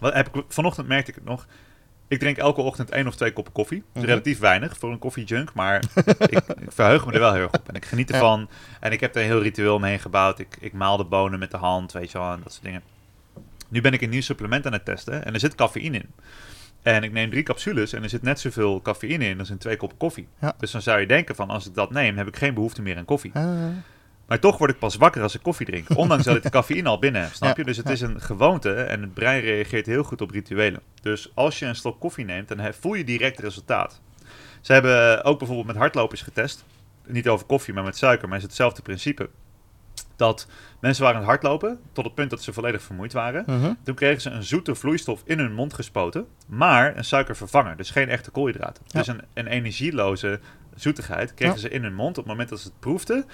[SPEAKER 3] wat heb ik, vanochtend merkte ik het nog. Ik drink elke ochtend één of twee koppen koffie.
[SPEAKER 2] Mhm.
[SPEAKER 3] relatief weinig voor een koffiejunk, maar ik, ik verheug me er wel heel erg op. En ik geniet
[SPEAKER 2] Ja.
[SPEAKER 3] ervan. En ik heb er een heel ritueel omheen gebouwd. Ik, ik maal de bonen met de hand, weet je wel, en dat soort dingen. Nu ben ik een nieuw supplement aan het testen en er zit cafeïne in. En ik neem drie capsules en er zit net zoveel cafeïne in als in twee koppen koffie.
[SPEAKER 2] Ja.
[SPEAKER 3] Dus dan zou je denken van als ik dat neem, heb ik geen behoefte meer aan koffie.
[SPEAKER 2] Ah,
[SPEAKER 3] Maar toch word ik pas wakker als ik koffie drink. Ondanks dat ik de cafeïne al binnen heb, snap
[SPEAKER 2] Ja,
[SPEAKER 3] je? Dus het
[SPEAKER 2] ja.
[SPEAKER 3] is een gewoonte en het brein reageert heel goed op rituelen. Dus als je een slok koffie neemt, dan voel je direct resultaat. Ze hebben ook bijvoorbeeld met hardlopers getest. Niet over koffie, maar met suiker. Maar het is hetzelfde principe. Dat mensen waren aan het hardlopen tot het punt dat ze volledig vermoeid waren.
[SPEAKER 2] mhm.
[SPEAKER 3] Toen kregen ze een zoete vloeistof in hun mond gespoten, maar een suikervervanger, dus geen echte koolhydraten.
[SPEAKER 2] Ja.
[SPEAKER 3] Dus een, een energieloze zoetigheid kregen
[SPEAKER 2] Ja.
[SPEAKER 3] ze in hun mond. Op het moment dat ze het proefden,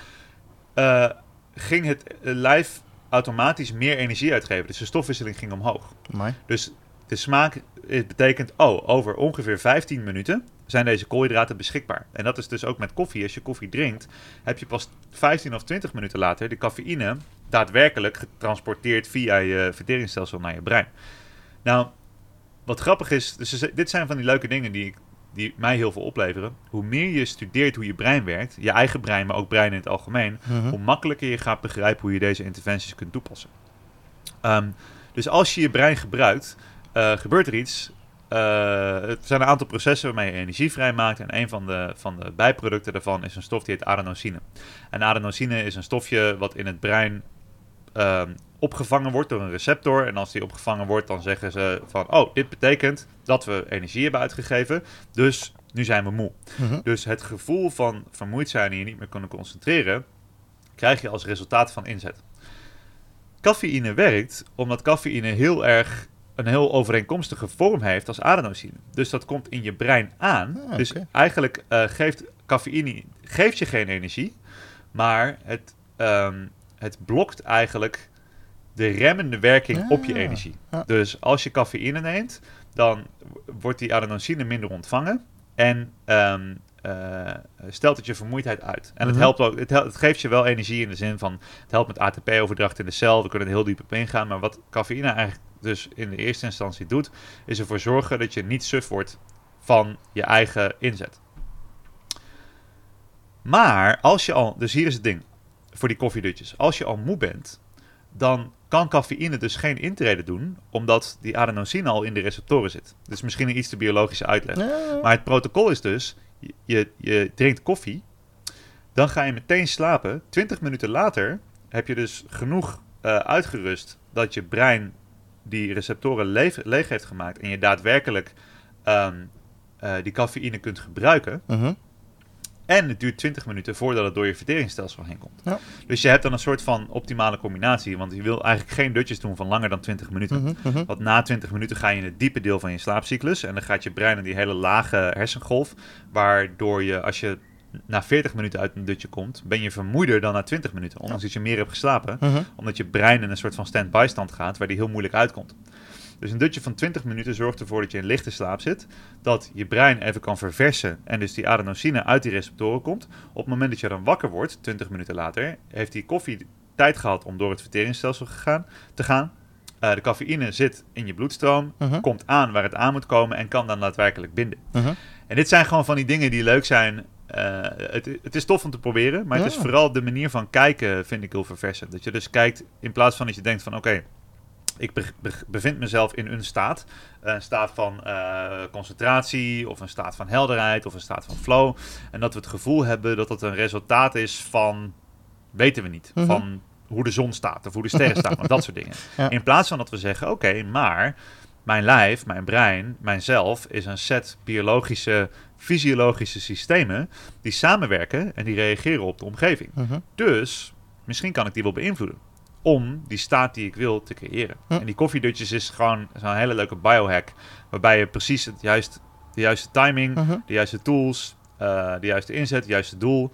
[SPEAKER 3] eh, ging het eh, lijf automatisch meer energie uitgeven. Dus de stofwisseling ging omhoog.
[SPEAKER 2] Amai.
[SPEAKER 3] Dus de smaak het betekent, oh, over ongeveer 15 minuten zijn deze koolhydraten beschikbaar. En dat is dus ook met koffie. Als je koffie drinkt, heb je pas 15 of 20 minuten later de cafeïne daadwerkelijk getransporteerd via je verteringsstelsel naar je brein. Nou, wat grappig is, dus dit zijn van die leuke dingen die, die mij heel veel opleveren. Hoe meer je studeert hoe je brein werkt, je eigen brein, maar ook brein in het algemeen,
[SPEAKER 2] Mhm.
[SPEAKER 3] hoe makkelijker je gaat begrijpen hoe je deze interventies kunt toepassen. Ehm, dus als je je brein gebruikt, eh, gebeurt er iets eh, het zijn een aantal processen waarmee je energie vrijmaakt. En een van de, van de bijproducten daarvan is een stof die heet adenosine. En adenosine is een stofje wat in het brein ehm, opgevangen wordt door een receptor. En als die opgevangen wordt, dan zeggen ze van... Oh, dit betekent dat we energie hebben uitgegeven. Dus nu zijn we moe.
[SPEAKER 2] Mhm.
[SPEAKER 3] Dus het gevoel van vermoeid zijn en je niet meer kunnen concentreren... krijg je als resultaat van inzet. Cafeïne werkt omdat cafeïne heel erg een heel overeenkomstige vorm heeft als adenosine. Dus dat komt in je brein aan.
[SPEAKER 2] Ah,
[SPEAKER 3] Dus eigenlijk eh, geeft cafeïne geeft je geen energie, maar het, ehm, het blokt eigenlijk de remmende werking op je
[SPEAKER 2] Ah,
[SPEAKER 3] energie. Dus als je cafeïne neemt, dan wordt die adenosine minder ontvangen en ehm, eh, stelt het je vermoeidheid uit. En het,
[SPEAKER 2] Mhm.
[SPEAKER 3] helpt ook, het, geeft je wel energie in de zin van het helpt met ATP-overdracht in de cel. We kunnen er heel diep op ingaan. Maar wat cafeïne eigenlijk dus in de eerste instantie doet, is ervoor zorgen dat je niet suf wordt van je eigen inzet. Maar als je al, dus hier is het ding voor die koffiedutjes. Als je al moe bent, dan kan cafeïne dus geen intrede doen, omdat die adenosine al in de receptoren zit. Dus misschien een iets te biologische uitleg. Maar het protocol is dus, je, je, drinkt koffie, dan ga je meteen slapen. 20 minuten later heb je dus genoeg eh, uitgerust dat je brein die receptoren leeg, leeg heeft gemaakt en je daadwerkelijk ehm, eh, die cafeïne kunt gebruiken.
[SPEAKER 2] Mhm.
[SPEAKER 3] En het duurt 20 minuten voordat het door je verteringsstelsel heen komt.
[SPEAKER 2] Ja.
[SPEAKER 3] Dus je hebt dan een soort van optimale combinatie. Want je wil eigenlijk geen dutjes doen van langer dan 20 minuten.
[SPEAKER 2] Mhm, mhm.
[SPEAKER 3] Want na 20 minuten ga je in het diepe deel van je slaapcyclus. En dan gaat je brein in die hele lage hersengolf. Waardoor je, als je na 40 minuten uit een dutje komt, ben je vermoeider dan na 20 minuten. Ondanks dat je meer hebt geslapen.
[SPEAKER 2] Mhm.
[SPEAKER 3] Omdat je brein in een soort van stand-by stand gaat, waar die heel moeilijk uitkomt. Dus een dutje van 20 minuten zorgt ervoor dat je in lichte slaap zit. Dat je brein even kan verversen en dus die adenosine uit die receptoren komt. Op het moment dat je dan wakker wordt, 20 minuten later, heeft die koffie tijd gehad om door het verteringsstelsel gegaan, te gaan. Eh, de cafeïne zit in je bloedstroom,
[SPEAKER 2] Mhm.
[SPEAKER 3] komt aan waar het aan moet komen en kan dan daadwerkelijk binden.
[SPEAKER 2] Mhm.
[SPEAKER 3] En dit zijn gewoon van die dingen die leuk zijn. Eh, het, het is tof om te proberen, maar het is vooral de manier van kijken vind ik heel verversend. Dat je dus kijkt in plaats van dat je denkt van oké, ik be- be- bevind mezelf in een staat. Een staat van eh, concentratie of een staat van helderheid of een staat van flow. En dat we het gevoel hebben dat het een resultaat is van, weten we niet,
[SPEAKER 2] Mhm.
[SPEAKER 3] van hoe de zon staat of hoe de sterren staan of dat soort dingen.
[SPEAKER 2] Ja.
[SPEAKER 3] In plaats van dat we zeggen oké, maar mijn lijf, mijn brein, mijzelf is een set biologische, fysiologische systemen die samenwerken en die reageren op de omgeving.
[SPEAKER 2] Mhm.
[SPEAKER 3] Dus misschien kan ik die wel beïnvloeden om die staat die ik wil te creëren.
[SPEAKER 2] Hm.
[SPEAKER 3] En die koffiedutjes is gewoon zo'n hele leuke biohack waarbij je precies het juist, de juiste timing,
[SPEAKER 2] Mhm.
[SPEAKER 3] de juiste tools, eh, de juiste inzet, het juiste doel.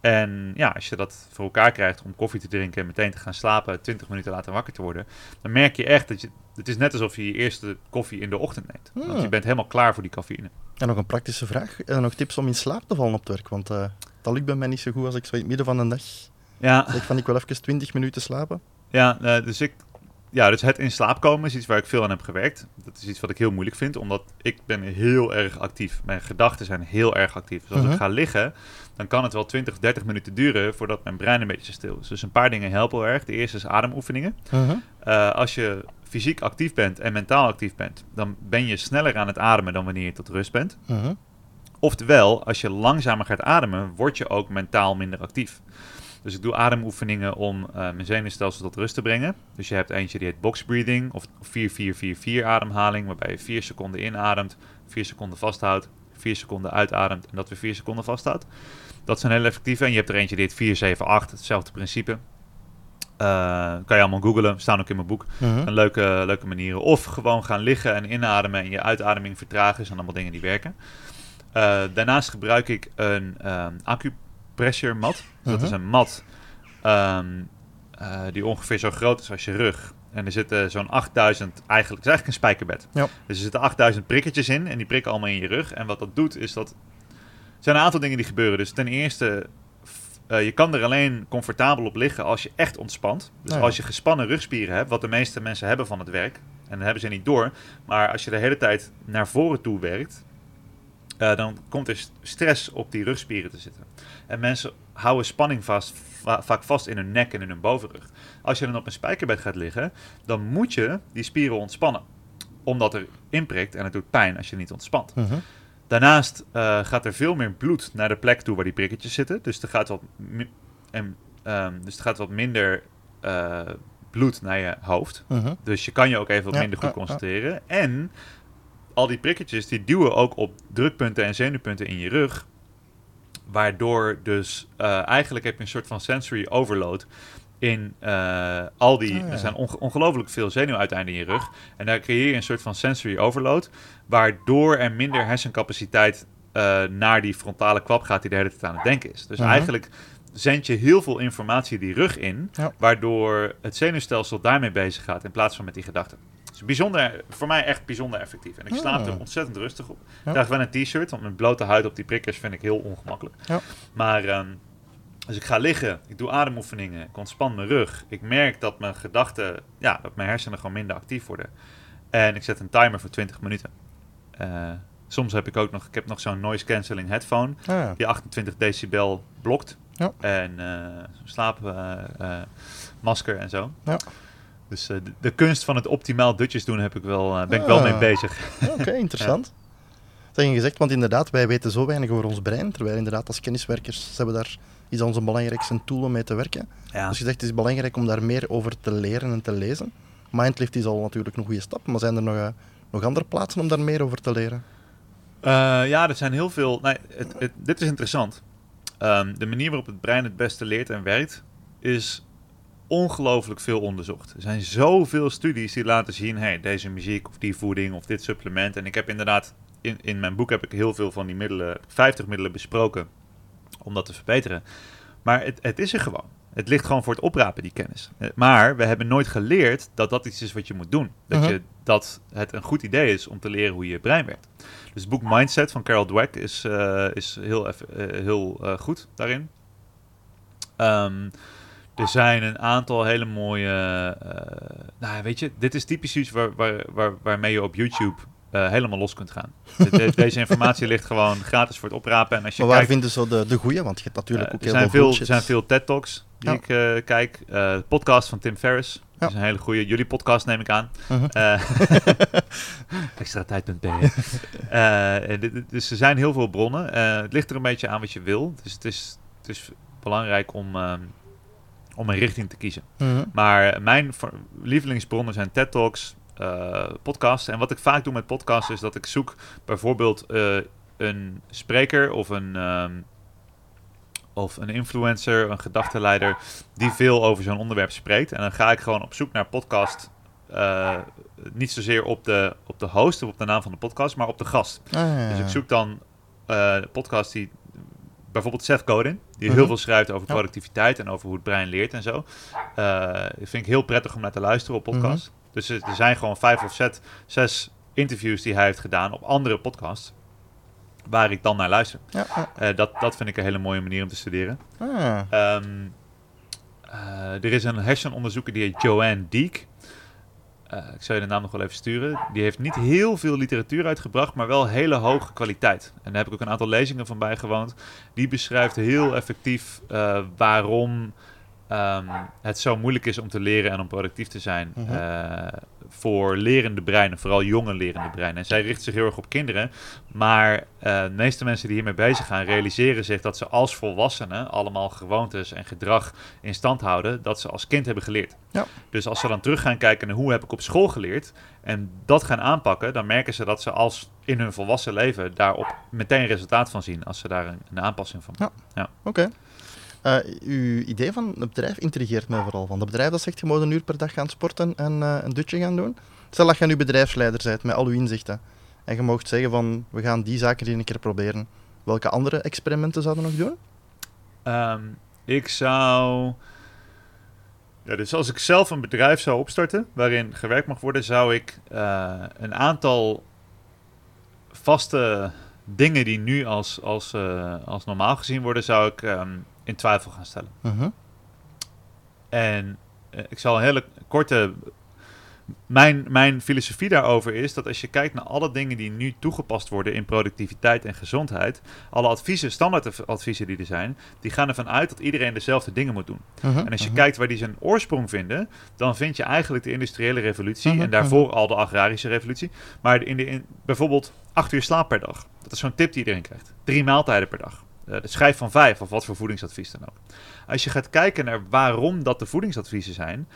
[SPEAKER 3] En ja, als je dat voor elkaar krijgt om koffie te drinken en meteen te gaan slapen, 20 minuten later wakker te worden, dan merk je echt dat je. Het is net alsof je je eerste koffie in de ochtend neemt. Want
[SPEAKER 2] Hmm.
[SPEAKER 3] je bent helemaal klaar voor die cafeïne.
[SPEAKER 2] En nog een praktische vraag. En nog tips om in slaap te vallen op het werk? Want eh, dat lukt bij mij niet zo goed als ik zo in het midden van de dag
[SPEAKER 3] Ja,
[SPEAKER 2] zeg van ik wil even 20 minuten slapen.
[SPEAKER 3] Ja, eh, dus ik. Ja, dus het in slaap komen is iets waar ik veel aan heb gewerkt. Dat is iets wat ik heel moeilijk vind, omdat ik ben heel erg actief. Mijn gedachten zijn heel erg actief. Dus als
[SPEAKER 2] Mhm.
[SPEAKER 3] ik ga liggen, dan kan het wel 20, 30 minuten duren voordat mijn brein een beetje stil is. Dus een paar dingen helpen heel erg. De eerste is ademoefeningen.
[SPEAKER 2] Mhm.
[SPEAKER 3] Eh, als je fysiek actief bent en mentaal actief bent, dan ben je sneller aan het ademen dan wanneer je tot rust bent.
[SPEAKER 2] Mhm.
[SPEAKER 3] Oftewel, als je langzamer gaat ademen, word je ook mentaal minder actief. Dus ik doe ademoefeningen om eh, mijn zenuwstelsel tot rust te brengen. Dus je hebt eentje die heet box breathing of 4-4-4-4 ademhaling, waarbij je 4 seconden inademt, 4 seconden vasthoudt, 4 seconden uitademt en dat weer 4 seconden vasthoudt. Dat zijn heel effectieve. En je hebt er eentje die heet 4-7-8, hetzelfde principe. Eh, kan je allemaal googlen, staan ook in mijn boek.
[SPEAKER 2] Mhm.
[SPEAKER 3] Een leuke, leuke manieren. Of gewoon gaan liggen en inademen en je uitademing vertragen. zijn allemaal dingen die werken. Eh, daarnaast gebruik ik een ehm acupressure mat. Dus Dat
[SPEAKER 2] Mhm.
[SPEAKER 3] is een mat ehm, eh, die ongeveer zo groot is als je rug. En er zitten zo'n 8000, eigenlijk, het is eigenlijk een spijkerbed.
[SPEAKER 2] Ja.
[SPEAKER 3] Dus er zitten 8000 prikketjes in en die prikken allemaal in je rug. En wat dat doet is dat... Er zijn een aantal dingen die gebeuren. Dus ten eerste, eh, je kan er alleen comfortabel op liggen als je echt ontspant. Dus
[SPEAKER 2] Nou ja.
[SPEAKER 3] als je gespannen rugspieren hebt, wat de meeste mensen hebben van het werk. En dat hebben ze niet door. Maar als je de hele tijd naar voren toe werkt, eh, dan komt er st- stress op die rugspieren te zitten. En mensen houden spanning vast, va- vaak vast in hun nek en in hun bovenrug. Als je dan op een spijkerbed gaat liggen, dan moet je die spieren ontspannen. omdat er inprikt en het doet pijn als je niet ontspant.
[SPEAKER 2] Mhm.
[SPEAKER 3] Daarnaast eh, gaat er veel meer bloed naar de plek toe waar die prikketjes zitten. Dus er gaat wat, en, ehm, dus er gaat wat minder eh, bloed naar je hoofd.
[SPEAKER 2] Mhm.
[SPEAKER 3] Dus je kan je ook even wat minder goed
[SPEAKER 2] ja,
[SPEAKER 3] concentreren. En al die prikketjes die duwen ook op drukpunten en zenuwpunten in je rug. Waardoor dus eh, eigenlijk heb je een soort van sensory overload in eh, al die...
[SPEAKER 2] Ja.
[SPEAKER 3] Er zijn onge- ongelooflijk veel zenuwuiteinden in je rug. En daar creëer je een soort van sensory overload. Waardoor er minder hersencapaciteit eh, naar die frontale kwap gaat die de hele tijd aan het denken is. Dus
[SPEAKER 2] Mhm.
[SPEAKER 3] eigenlijk zend je heel veel informatie die rug in,
[SPEAKER 2] Ja.
[SPEAKER 3] waardoor het zenuwstelsel daarmee bezig gaat in plaats van met die gedachten. Dus bijzonder, voor mij echt bijzonder effectief. En ik slaap
[SPEAKER 2] Ah.
[SPEAKER 3] er ontzettend rustig op. Ik draag wel een t-shirt, want met blote huid op die prikkers vind ik heel ongemakkelijk.
[SPEAKER 2] Ja.
[SPEAKER 3] Maar ehm, als ik ga liggen, ik doe ademoefeningen, ik ontspan mijn rug. Ik merk dat mijn gedachten, ja, dat mijn hersenen gewoon minder actief worden. En ik zet een timer voor 20 minuten. Eh, soms heb ik ook nog, ik heb nog zo'n noise cancelling headphone
[SPEAKER 2] Ah, ja.
[SPEAKER 3] die 28 decibel blokt.
[SPEAKER 2] Ja.
[SPEAKER 3] En eh slaapmasker en zo.
[SPEAKER 2] Ja.
[SPEAKER 3] Dus eh, de, de kunst van het optimaal dutjes doen heb ik wel, eh, ben ik wel
[SPEAKER 2] Ah.
[SPEAKER 3] mee bezig.
[SPEAKER 2] Oké, interessant. Dat je gezegd, want inderdaad, wij weten zo weinig over ons brein, terwijl inderdaad als kenniswerkers hebben daar is dat onze belangrijkste tool om mee te werken.
[SPEAKER 3] Ja.
[SPEAKER 2] Dus je zegt, het is belangrijk om daar meer over te leren en te lezen. Mindlift is al natuurlijk een goede stap, maar zijn er nog, eh, nog andere plaatsen om daar meer over te leren?
[SPEAKER 3] Ja, er zijn heel veel. Nee, het, het, dit is interessant. Ehm, de manier waarop het brein het beste leert en werkt, is ongelooflijk veel onderzocht. Er zijn zoveel studies die laten zien: hey, deze muziek of die voeding of dit supplement. En ik heb inderdaad in, in mijn boek heb ik heel veel van die middelen, 50 middelen besproken om dat te verbeteren. Maar het, het is er gewoon. Het ligt gewoon voor het oprapen, die kennis. Eh, Maar we hebben nooit geleerd dat dat iets is wat je moet doen. Dat,
[SPEAKER 2] Mhm.
[SPEAKER 3] je, dat het een goed idee is om te leren hoe je brein werkt. Dus het boek Mindset van Carol Dweck is, eh, is heel, eh, heel goed daarin. Ehm, er zijn een aantal hele mooie... eh, nou, weet je, dit is typisch iets waar, waar, waar, waarmee je op YouTube eh, helemaal los kunt gaan. De- de- deze informatie ligt gewoon gratis voor het oprapen. En als je
[SPEAKER 2] Maar waar
[SPEAKER 3] kijkt,
[SPEAKER 2] vinden ze de, de goeie? Want je hebt natuurlijk
[SPEAKER 3] eh,
[SPEAKER 2] ook heel
[SPEAKER 3] zijn
[SPEAKER 2] veel
[SPEAKER 3] er zijn veel TED-talks die
[SPEAKER 2] Ja.
[SPEAKER 3] ik kijk. De podcast van Tim Ferriss.
[SPEAKER 2] Ja.
[SPEAKER 3] Dat is een hele goede. Jullie podcast neem ik aan. Eh, extra tijd.be. Dus er zijn heel veel bronnen. Het ligt er een beetje aan wat je wil. Dus het is, het is belangrijk om, ehm, om een richting te kiezen.
[SPEAKER 2] Mhm.
[SPEAKER 3] Maar mijn lievelingsbronnen zijn TED Talks, eh, podcasts. En wat ik vaak doe met podcasts is dat ik zoek bijvoorbeeld eh, een spreker of een, ehm, of een influencer, een gedachtenleider die veel over zo'n onderwerp spreekt. En dan ga ik gewoon op zoek naar podcast. eh, niet zozeer op de, op de host of op de naam van de podcast, maar op de gast.
[SPEAKER 2] Ah, ja,
[SPEAKER 3] Dus ik zoek dan podcasts die... Bijvoorbeeld Seth Godin, die
[SPEAKER 2] Mhm.
[SPEAKER 3] heel veel schrijft over productiviteit en over hoe het brein leert en zo. Eh vind ik heel prettig om naar te luisteren op podcasts.
[SPEAKER 2] Mhm.
[SPEAKER 3] Dus er, zijn gewoon vijf of zet, zes interviews die hij heeft gedaan op andere podcasts. Waar ik dan naar luister.
[SPEAKER 2] Ja, ja.
[SPEAKER 3] Eh, dat, dat vind ik een hele mooie manier om te studeren.
[SPEAKER 2] Ah,
[SPEAKER 3] Ehm, eh, er is een hersenonderzoeker die heet Joanne Deek. Eh, ik zal je de naam nog wel even sturen. Die heeft niet heel veel literatuur uitgebracht, maar wel hele hoge kwaliteit. En daar heb ik ook een aantal lezingen van bijgewoond. Die beschrijft heel effectief eh, waarom ehm, het zo moeilijk is om te leren en om productief te zijn.
[SPEAKER 2] Mhm.
[SPEAKER 3] eh, voor lerende breinen, vooral jonge lerende breinen. En zij richt zich heel erg op kinderen. Maar eh, de meeste mensen die hiermee bezig gaan, realiseren zich dat ze als volwassenen allemaal gewoontes en gedrag in stand houden dat ze als kind hebben geleerd.
[SPEAKER 2] Ja.
[SPEAKER 3] Dus als ze dan terug gaan kijken naar hoe heb ik op school geleerd en dat gaan aanpakken, dan merken ze dat ze als in hun volwassen leven daarop meteen resultaat van zien als ze daar een, een aanpassing van maken.
[SPEAKER 2] Oké. Eh, uw idee van het bedrijf intrigeert mij vooral. Van het bedrijf dat zegt je moet een uur per dag gaan sporten en eh, een dutje gaan doen. Stel dat je nu bedrijfsleider bent met al uw inzichten. En je mocht zeggen van we gaan die zaken die een keer proberen. Welke andere experimenten zouden we nog doen?
[SPEAKER 3] Ehm, ik zou. Ja, dus als ik zelf een bedrijf zou opstarten waarin gewerkt mag worden, zou ik eh, een aantal vaste dingen die nu als, als, eh, als normaal gezien worden, zou ik ehm, in twijfel gaan stellen.
[SPEAKER 2] Mhm.
[SPEAKER 3] En eh, ik zal een hele korte mijn, mijn filosofie daarover is dat als je kijkt naar alle dingen die nu toegepast worden in productiviteit en gezondheid, alle adviezen, standaardadviezen die er zijn, die gaan ervan uit dat iedereen dezelfde dingen moet doen.
[SPEAKER 2] Mhm,
[SPEAKER 3] En als je
[SPEAKER 2] mhm.
[SPEAKER 3] kijkt waar die zijn oorsprong vinden, dan vind je eigenlijk de industriële revolutie en daarvoor al de agrarische revolutie. Maar in de, in, bijvoorbeeld acht uur slaap per dag. Dat is zo'n tip die iedereen krijgt. Drie maaltijden per dag. Eh, de schijf van vijf of wat voor voedingsadvies dan ook. Als je gaat kijken naar waarom dat de voedingsadviezen zijn,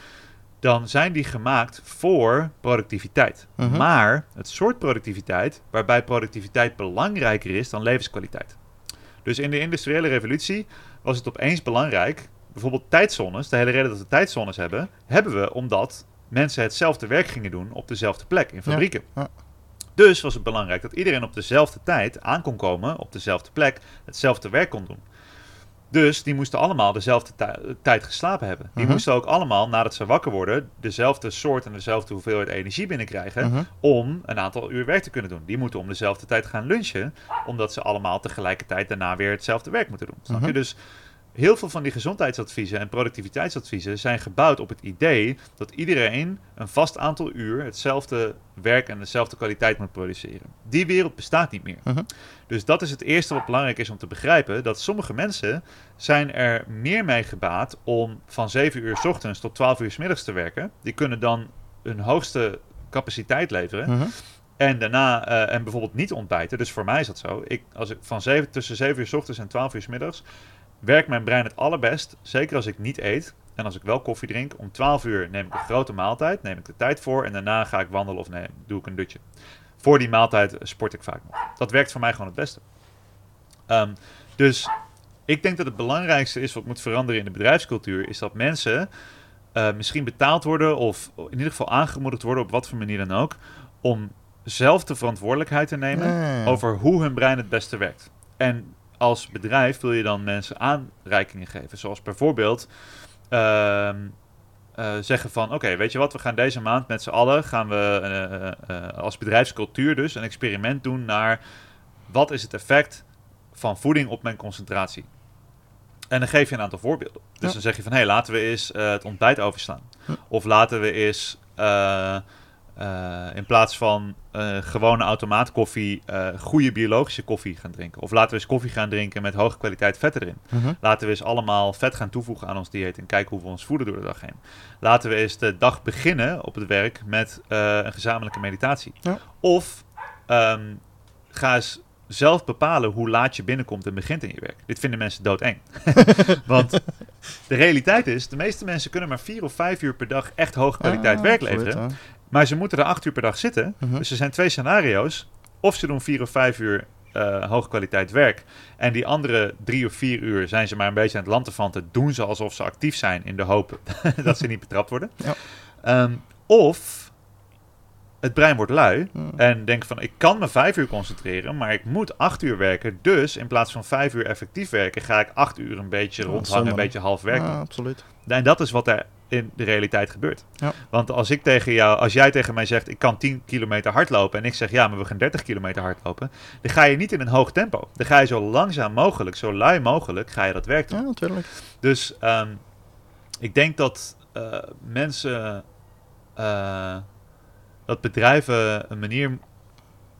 [SPEAKER 3] dan zijn die gemaakt voor productiviteit.
[SPEAKER 2] Mhm.
[SPEAKER 3] Maar het soort productiviteit waarbij productiviteit belangrijker is dan levenskwaliteit. Dus in de industriële revolutie was het opeens belangrijk, bijvoorbeeld tijdzones, de hele reden dat we tijdzones hebben, hebben we omdat mensen hetzelfde werk gingen doen op dezelfde plek in fabrieken.
[SPEAKER 2] ja.
[SPEAKER 3] Dus was het belangrijk dat iedereen op dezelfde tijd aan kon komen, op dezelfde plek, hetzelfde werk kon doen. Dus die moesten allemaal dezelfde tij- tijd geslapen hebben. Die
[SPEAKER 2] Mhm.
[SPEAKER 3] moesten ook allemaal, nadat ze wakker worden, dezelfde soort en dezelfde hoeveelheid energie binnenkrijgen
[SPEAKER 2] Mhm.
[SPEAKER 3] om een aantal uur werk te kunnen doen. Die moeten om dezelfde tijd gaan lunchen, omdat ze allemaal tegelijkertijd daarna weer hetzelfde werk moeten doen. Snap je?
[SPEAKER 2] Mhm.
[SPEAKER 3] Dus heel veel van die gezondheidsadviezen en productiviteitsadviezen zijn gebouwd op het idee dat iedereen een vast aantal uur hetzelfde werk en dezelfde kwaliteit moet produceren. Die wereld bestaat niet meer.
[SPEAKER 2] Mhm.
[SPEAKER 3] Dus dat is het eerste wat belangrijk is om te begrijpen. Dat sommige mensen zijn er meer mee gebaat om van 7 uur 's ochtends tot 12 uur 's middags te werken. Die kunnen dan hun hoogste capaciteit leveren.
[SPEAKER 2] Mhm.
[SPEAKER 3] En daarna, eh, en bijvoorbeeld niet ontbijten. Dus voor mij is dat zo. Ik, als ik van 7, tussen 7 uur 's ochtends en 12 uur 's middags werkt mijn brein het allerbest. Zeker als ik niet eet. En als ik wel koffie drink. Om 12 uur neem ik een grote maaltijd. Neem ik de tijd voor. En daarna ga ik wandelen of neem, doe ik een dutje. Voor die maaltijd sport ik vaak nog. Dat werkt voor mij gewoon het beste. Ehm, dus ik denk dat het belangrijkste is wat moet veranderen in de bedrijfscultuur. Is dat mensen eh, misschien betaald worden. Of in ieder geval aangemoedigd worden. Op wat voor manier dan ook. Om zelf de verantwoordelijkheid te nemen
[SPEAKER 2] Ja.
[SPEAKER 3] over hoe hun brein het beste werkt. En als bedrijf wil je dan mensen aanreikingen geven. Zoals bijvoorbeeld ehm, eh, zeggen van... oké, weet je wat, we gaan deze maand met z'n allen... gaan we eh, eh, als bedrijfscultuur dus een experiment doen naar... wat is het effect van voeding op mijn concentratie? En dan geef je een aantal voorbeelden. Dus
[SPEAKER 2] Ja.
[SPEAKER 3] dan zeg je van... hé, hey, laten we eens het ontbijt overslaan.
[SPEAKER 2] Hm.
[SPEAKER 3] Of laten we eens... eh, in plaats van eh, gewone automaatkoffie, eh goede biologische koffie gaan drinken. Of laten we eens koffie gaan drinken met hoge kwaliteit vetten erin.
[SPEAKER 2] Mhm.
[SPEAKER 3] Laten we eens allemaal vet gaan toevoegen aan ons dieet en kijken hoe we ons voeden door de dag heen. Laten we eens de dag beginnen op het werk met een gezamenlijke meditatie.
[SPEAKER 2] Ja.
[SPEAKER 3] Of ehm, ga eens zelf bepalen hoe laat je binnenkomt en begint in je werk. Dit vinden mensen doodeng. Want de realiteit is, de meeste mensen kunnen maar vier of vijf uur per dag echt hoge kwaliteit
[SPEAKER 2] Ah,
[SPEAKER 3] werk leveren. Maar ze moeten er acht uur per dag zitten.
[SPEAKER 2] Mhm.
[SPEAKER 3] Dus er zijn twee scenario's. Of ze doen vier of vijf uur eh hoge kwaliteit werk. En die andere drie of vier uur zijn ze maar een beetje aan het lanterfanten. Doen ze alsof ze actief zijn in de hoop dat ze niet betrapt worden.
[SPEAKER 2] Ja.
[SPEAKER 3] Ehm, of het brein wordt lui.
[SPEAKER 2] Mhm.
[SPEAKER 3] En denkt van, ik kan me vijf uur concentreren, maar ik moet acht uur werken. Dus in plaats van vijf uur effectief werken, ga ik acht uur een beetje
[SPEAKER 2] Ja,
[SPEAKER 3] rondhangen, een beetje half werk doen.
[SPEAKER 2] Ja, absoluut.
[SPEAKER 3] En dat is wat er in de realiteit gebeurt.
[SPEAKER 2] Ja.
[SPEAKER 3] Want als ik tegen jou, als jij tegen mij zegt, ik kan 10 kilometer hardlopen en ik zeg, ja, maar we gaan 30 kilometer hardlopen, dan ga je niet in een hoog tempo. Dan ga je zo langzaam mogelijk, zo lui mogelijk, ga je dat werk doen.
[SPEAKER 2] Ja, natuurlijk.
[SPEAKER 3] Dus ehm, ik denk dat eh, mensen, eh, dat bedrijven een manier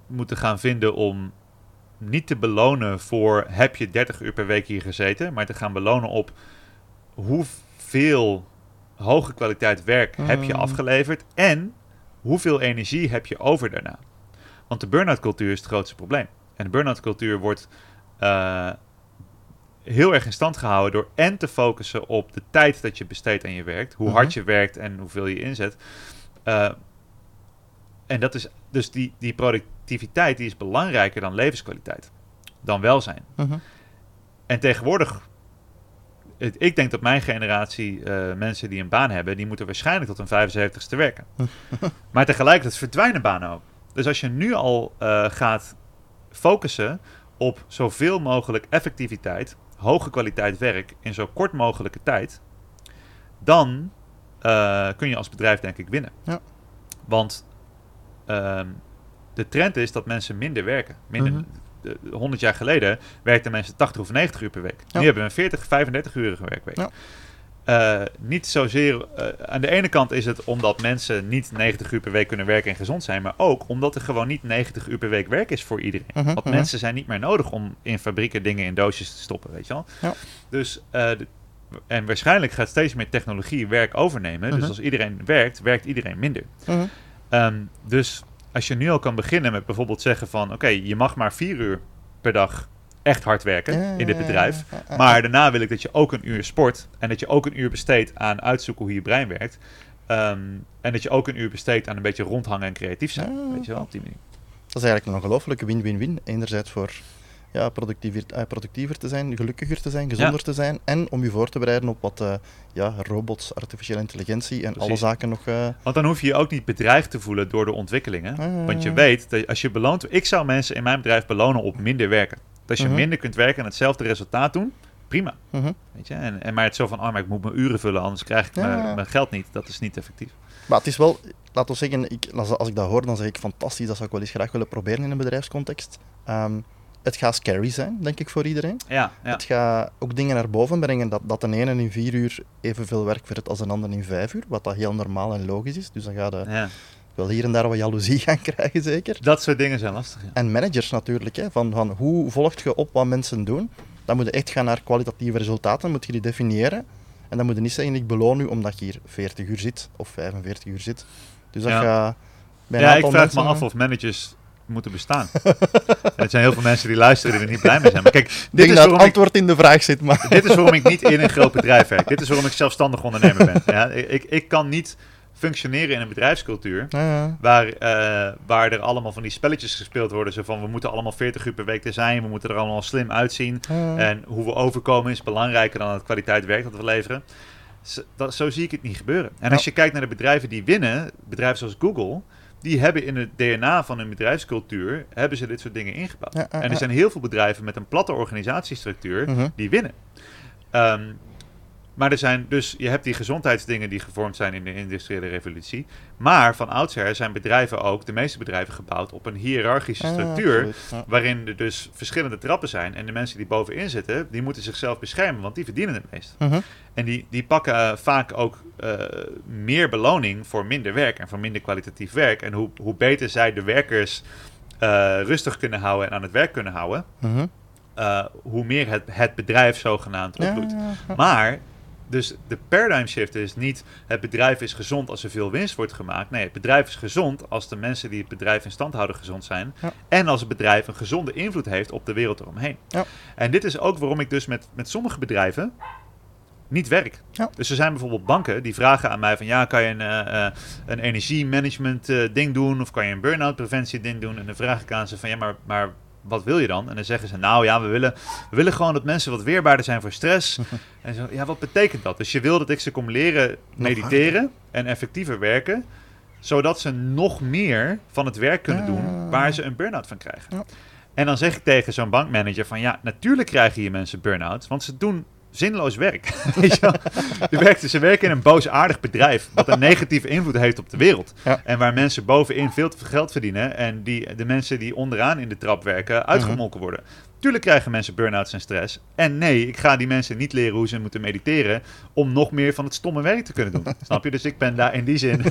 [SPEAKER 3] moeten gaan vinden om niet te belonen voor heb je 30 uur per week hier gezeten, maar te gaan belonen op hoeveel hoge kwaliteit werk heb je
[SPEAKER 2] Mm.
[SPEAKER 3] afgeleverd en hoeveel energie heb je over daarna. Want de burn-out cultuur is het grootste probleem. En de burn-out cultuur wordt eh, heel erg in stand gehouden door en te focussen op de tijd dat je besteedt aan je werk, hoe hard
[SPEAKER 2] Mhm.
[SPEAKER 3] je werkt en hoeveel je inzet. Eh, en dat is dus die, die productiviteit die is belangrijker dan levenskwaliteit, dan welzijn.
[SPEAKER 2] Mhm.
[SPEAKER 3] En tegenwoordig, het- ik denk dat mijn generatie eh, mensen die een baan hebben, die moeten waarschijnlijk tot hun 75ste werken. maar tegelijkertijd verdwijnen banen ook. Dus als je nu al eh, gaat focussen op zoveel mogelijk effectiviteit, hoge kwaliteit werk in zo kort mogelijke tijd, dan eh, kun je als bedrijf denk ik winnen.
[SPEAKER 2] Ja.
[SPEAKER 3] Want ehm, de trend is dat mensen minder werken. Minder,
[SPEAKER 2] Mhm.
[SPEAKER 3] de- de- 100 jaar geleden werkten mensen 80 of 90 uur per week.
[SPEAKER 2] Ja.
[SPEAKER 3] Nu hebben we een 40, 35 urige werkweek.
[SPEAKER 2] Ja.
[SPEAKER 3] eh, niet zozeer. eh, aan de ene kant is het omdat mensen niet 90 uur per week kunnen werken en gezond zijn, maar ook omdat er gewoon niet 90 uur per week werk is voor iedereen.
[SPEAKER 2] Mhm,
[SPEAKER 3] Want
[SPEAKER 2] mhm.
[SPEAKER 3] mensen zijn niet meer nodig om in fabrieken dingen in doosjes te stoppen, weet je wel.
[SPEAKER 2] Ja.
[SPEAKER 3] Dus, eh, de- en waarschijnlijk gaat steeds meer technologie werk overnemen. Dus als iedereen werkt, werkt iedereen minder. Ehm, dus als je nu al kan beginnen met bijvoorbeeld zeggen van... oké, je mag maar vier uur per dag echt hard werken in dit bedrijf. Maar daarna wil ik dat je ook een uur sport... en dat je ook een uur besteedt aan uitzoeken hoe je brein werkt. Ehm, en dat je ook een uur besteedt aan een beetje rondhangen en creatief zijn. Weet je wel, op die manier.
[SPEAKER 2] Dat is eigenlijk een ongelofelijke win-win-win. Enerzijds voor ja, productiever, eh, productiever te zijn, gelukkiger te zijn, gezonder te zijn. En om je voor te bereiden op wat eh, ja, robots, artificiële intelligentie en alle zaken nog... eh,
[SPEAKER 3] Want dan hoef je je ook niet bedreigd te voelen door de ontwikkelingen.
[SPEAKER 2] Ah.
[SPEAKER 3] Want je weet dat als je beloont... Ik zou mensen in mijn bedrijf belonen op minder werken. Dat als je
[SPEAKER 2] Mhm.
[SPEAKER 3] minder kunt werken en hetzelfde resultaat doen, prima.
[SPEAKER 2] mhm.
[SPEAKER 3] Weet je? En, en maar het zo van, oh, maar ik moet mijn uren vullen, anders krijg ik mijn, mijn geld niet. Dat is niet effectief.
[SPEAKER 2] Maar het is wel, laten we zeggen, ik, als, als ik dat hoor, dan zeg ik fantastisch, dat zou ik wel eens graag willen proberen in een bedrijfscontext. Ehm, het gaat scary zijn, denk ik, voor iedereen.
[SPEAKER 3] Ja, ja.
[SPEAKER 2] Het gaat ook dingen naar boven brengen dat, dat de ene in vier uur evenveel werk verricht als een ander in vijf uur, wat dat heel normaal en logisch is. Dus dan ga je
[SPEAKER 3] ja.
[SPEAKER 2] wel hier en daar wat jaloezie gaan krijgen, zeker.
[SPEAKER 3] Dat soort dingen zijn lastig. Ja.
[SPEAKER 2] En managers natuurlijk, hè, van, van hoe volgt je op wat mensen doen. Dan moet je echt gaan naar kwalitatieve resultaten, moet je die definiëren. En dan moet je niet zeggen, ik beloon u omdat je hier 40 uur zit of 45 uur zit. Dus dat
[SPEAKER 3] Ja.
[SPEAKER 2] gaat een
[SPEAKER 3] Ja, ik vraag
[SPEAKER 2] mensen...
[SPEAKER 3] me af of managers moeten bestaan. En er zijn heel veel mensen die luisteren die er niet blij mee zijn. Maar kijk, dit
[SPEAKER 2] denk
[SPEAKER 3] is,
[SPEAKER 2] dat het
[SPEAKER 3] waarom ik,
[SPEAKER 2] antwoord in de vraag zit, maar...
[SPEAKER 3] dit is waarom ik niet in een groot bedrijf werk. Dit is waarom ik zelfstandig ondernemer ben. Ja, ik, ik kan niet functioneren in een bedrijfscultuur
[SPEAKER 2] Ja, ja.
[SPEAKER 3] waar, eh, waar er allemaal van die spelletjes gespeeld worden. Zo van, we moeten allemaal 40 uur per week er zijn, we moeten er allemaal slim uitzien.
[SPEAKER 2] Ja.
[SPEAKER 3] En hoe we overkomen is belangrijker dan het kwaliteit werk dat we leveren. Zo, dat, zo zie ik het niet gebeuren. En als
[SPEAKER 2] Ja.
[SPEAKER 3] je kijkt naar de bedrijven die winnen, bedrijven zoals Google, die hebben in het DNA van hun bedrijfscultuur, hebben ze dit soort dingen ingebouwd.
[SPEAKER 2] Ja,
[SPEAKER 3] en er zijn heel veel bedrijven met een platte organisatiestructuur
[SPEAKER 2] Mhm.
[SPEAKER 3] die winnen. Ehm, maar er zijn dus, je hebt die gezondheidsdingen die gevormd zijn in de industriële revolutie. Maar van oudsher zijn bedrijven ook, de meeste bedrijven, gebouwd op een hiërarchische
[SPEAKER 2] Ja,
[SPEAKER 3] structuur.
[SPEAKER 2] ja.
[SPEAKER 3] Waarin er dus verschillende trappen zijn. En de mensen die bovenin zitten, die moeten zichzelf beschermen, want die verdienen het meest.
[SPEAKER 2] Mhm.
[SPEAKER 3] En die, die pakken eh, vaak ook eh, meer beloning voor minder werk en voor minder kwalitatief werk. En hoe, hoe beter zij de werkers eh, rustig kunnen houden en aan het werk kunnen houden,
[SPEAKER 2] Mhm.
[SPEAKER 3] hoe meer het, het bedrijf zogenaamd
[SPEAKER 2] ja.
[SPEAKER 3] Maar, dus de paradigm shift is niet het bedrijf is gezond als er veel winst wordt gemaakt. Nee, het bedrijf is gezond als de mensen die het bedrijf in stand houden gezond zijn.
[SPEAKER 2] Ja.
[SPEAKER 3] En als het bedrijf een gezonde invloed heeft op de wereld eromheen.
[SPEAKER 2] Ja.
[SPEAKER 3] En dit is ook waarom ik dus met, met sommige bedrijven niet werk.
[SPEAKER 2] Ja.
[SPEAKER 3] Dus er zijn bijvoorbeeld banken die vragen aan mij van ja, kan je een, eh, een energiemanagement eh, ding doen of kan je een burn-out preventie ding doen? En dan vraag ik aan ze van ja, maar, maar wat wil je dan? En dan zeggen ze nou ja, we willen, we willen gewoon dat mensen wat weerbaarder zijn voor stress. en zo, ja, wat betekent dat? Dus je wil dat ik ze kom leren mediteren en effectiever werken, zodat ze nog meer van het werk kunnen doen waar ze een burn-out van krijgen. En dan zeg ik tegen zo'n bankmanager van ja, natuurlijk krijgen hier mensen burn-out, want ze doen zinloos werk. Weet je wel? Ze werken, ze werken in een boosaardig bedrijf wat een negatieve invloed heeft op de wereld.
[SPEAKER 2] Ja.
[SPEAKER 3] En waar mensen bovenin veel te veel geld verdienen en die, de mensen die onderaan in de trap werken uitgemolken worden. Tuurlijk krijgen mensen burn-outs en stress. En nee, ik ga die mensen niet leren hoe ze moeten mediteren om nog meer van het stomme werk te kunnen doen. Snap je? Dus ik ben daar in die zin...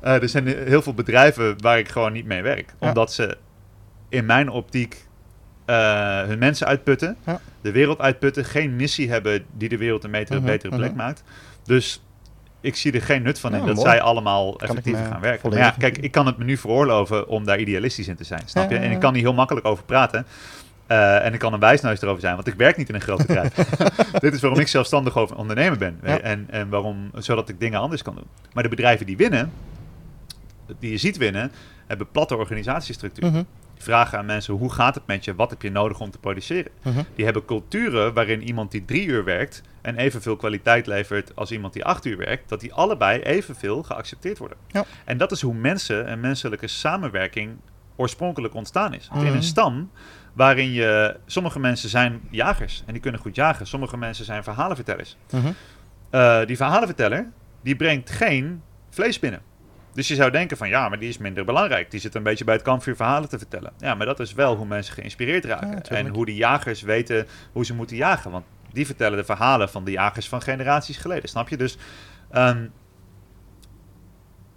[SPEAKER 3] Eh, er zijn heel veel bedrijven waar ik gewoon niet mee werk.
[SPEAKER 2] Ja.
[SPEAKER 3] Omdat ze in mijn optiek eh, hun mensen uitputten,
[SPEAKER 2] Ja.
[SPEAKER 3] de wereld uitputten, geen missie hebben die de wereld een betere,
[SPEAKER 2] Mhm,
[SPEAKER 3] betere plek
[SPEAKER 2] mhm.
[SPEAKER 3] maakt. Dus ik zie er geen nut van
[SPEAKER 2] Ja,
[SPEAKER 3] in dat
[SPEAKER 2] mooi.
[SPEAKER 3] zij allemaal
[SPEAKER 2] me
[SPEAKER 3] gaan werken. Maar ja, kijk, ik kan het me nu veroorloven om daar idealistisch in te zijn, snap je? En ik kan hier heel makkelijk over praten. Eh, en ik kan een wijsneus erover zijn, want ik werk niet in een groot bedrijf. Dit is waarom ik zelfstandig over ondernemer ben.
[SPEAKER 2] Ja.
[SPEAKER 3] En, en waarom, zodat ik dingen anders kan doen. Maar de bedrijven die winnen, die je ziet winnen, hebben platte organisatiestructuur.
[SPEAKER 2] Mhm.
[SPEAKER 3] Vragen aan mensen, hoe gaat het met je? Wat heb je nodig om te produceren?
[SPEAKER 2] Mhm.
[SPEAKER 3] Die hebben culturen waarin iemand die drie uur werkt en evenveel kwaliteit levert als iemand die acht uur werkt, dat die allebei evenveel geaccepteerd worden.
[SPEAKER 2] Ja.
[SPEAKER 3] En dat is hoe mensen en menselijke samenwerking oorspronkelijk ontstaan is. Want in
[SPEAKER 2] Mhm.
[SPEAKER 3] een stam waarin je, sommige mensen zijn jagers en die kunnen goed jagen, sommige mensen zijn verhalenvertellers.
[SPEAKER 2] Mhm.
[SPEAKER 3] Eh, die verhalenverteller, die brengt geen vlees binnen. Dus je zou denken van ja, maar die is minder belangrijk. Die zit een beetje bij het kampvuur verhalen te vertellen. Ja, maar dat is wel hoe mensen geïnspireerd raken.
[SPEAKER 2] Ja,
[SPEAKER 3] en hoe die jagers weten hoe ze moeten jagen. Want die vertellen de verhalen van de jagers van generaties geleden. Snap je? Dus ehm,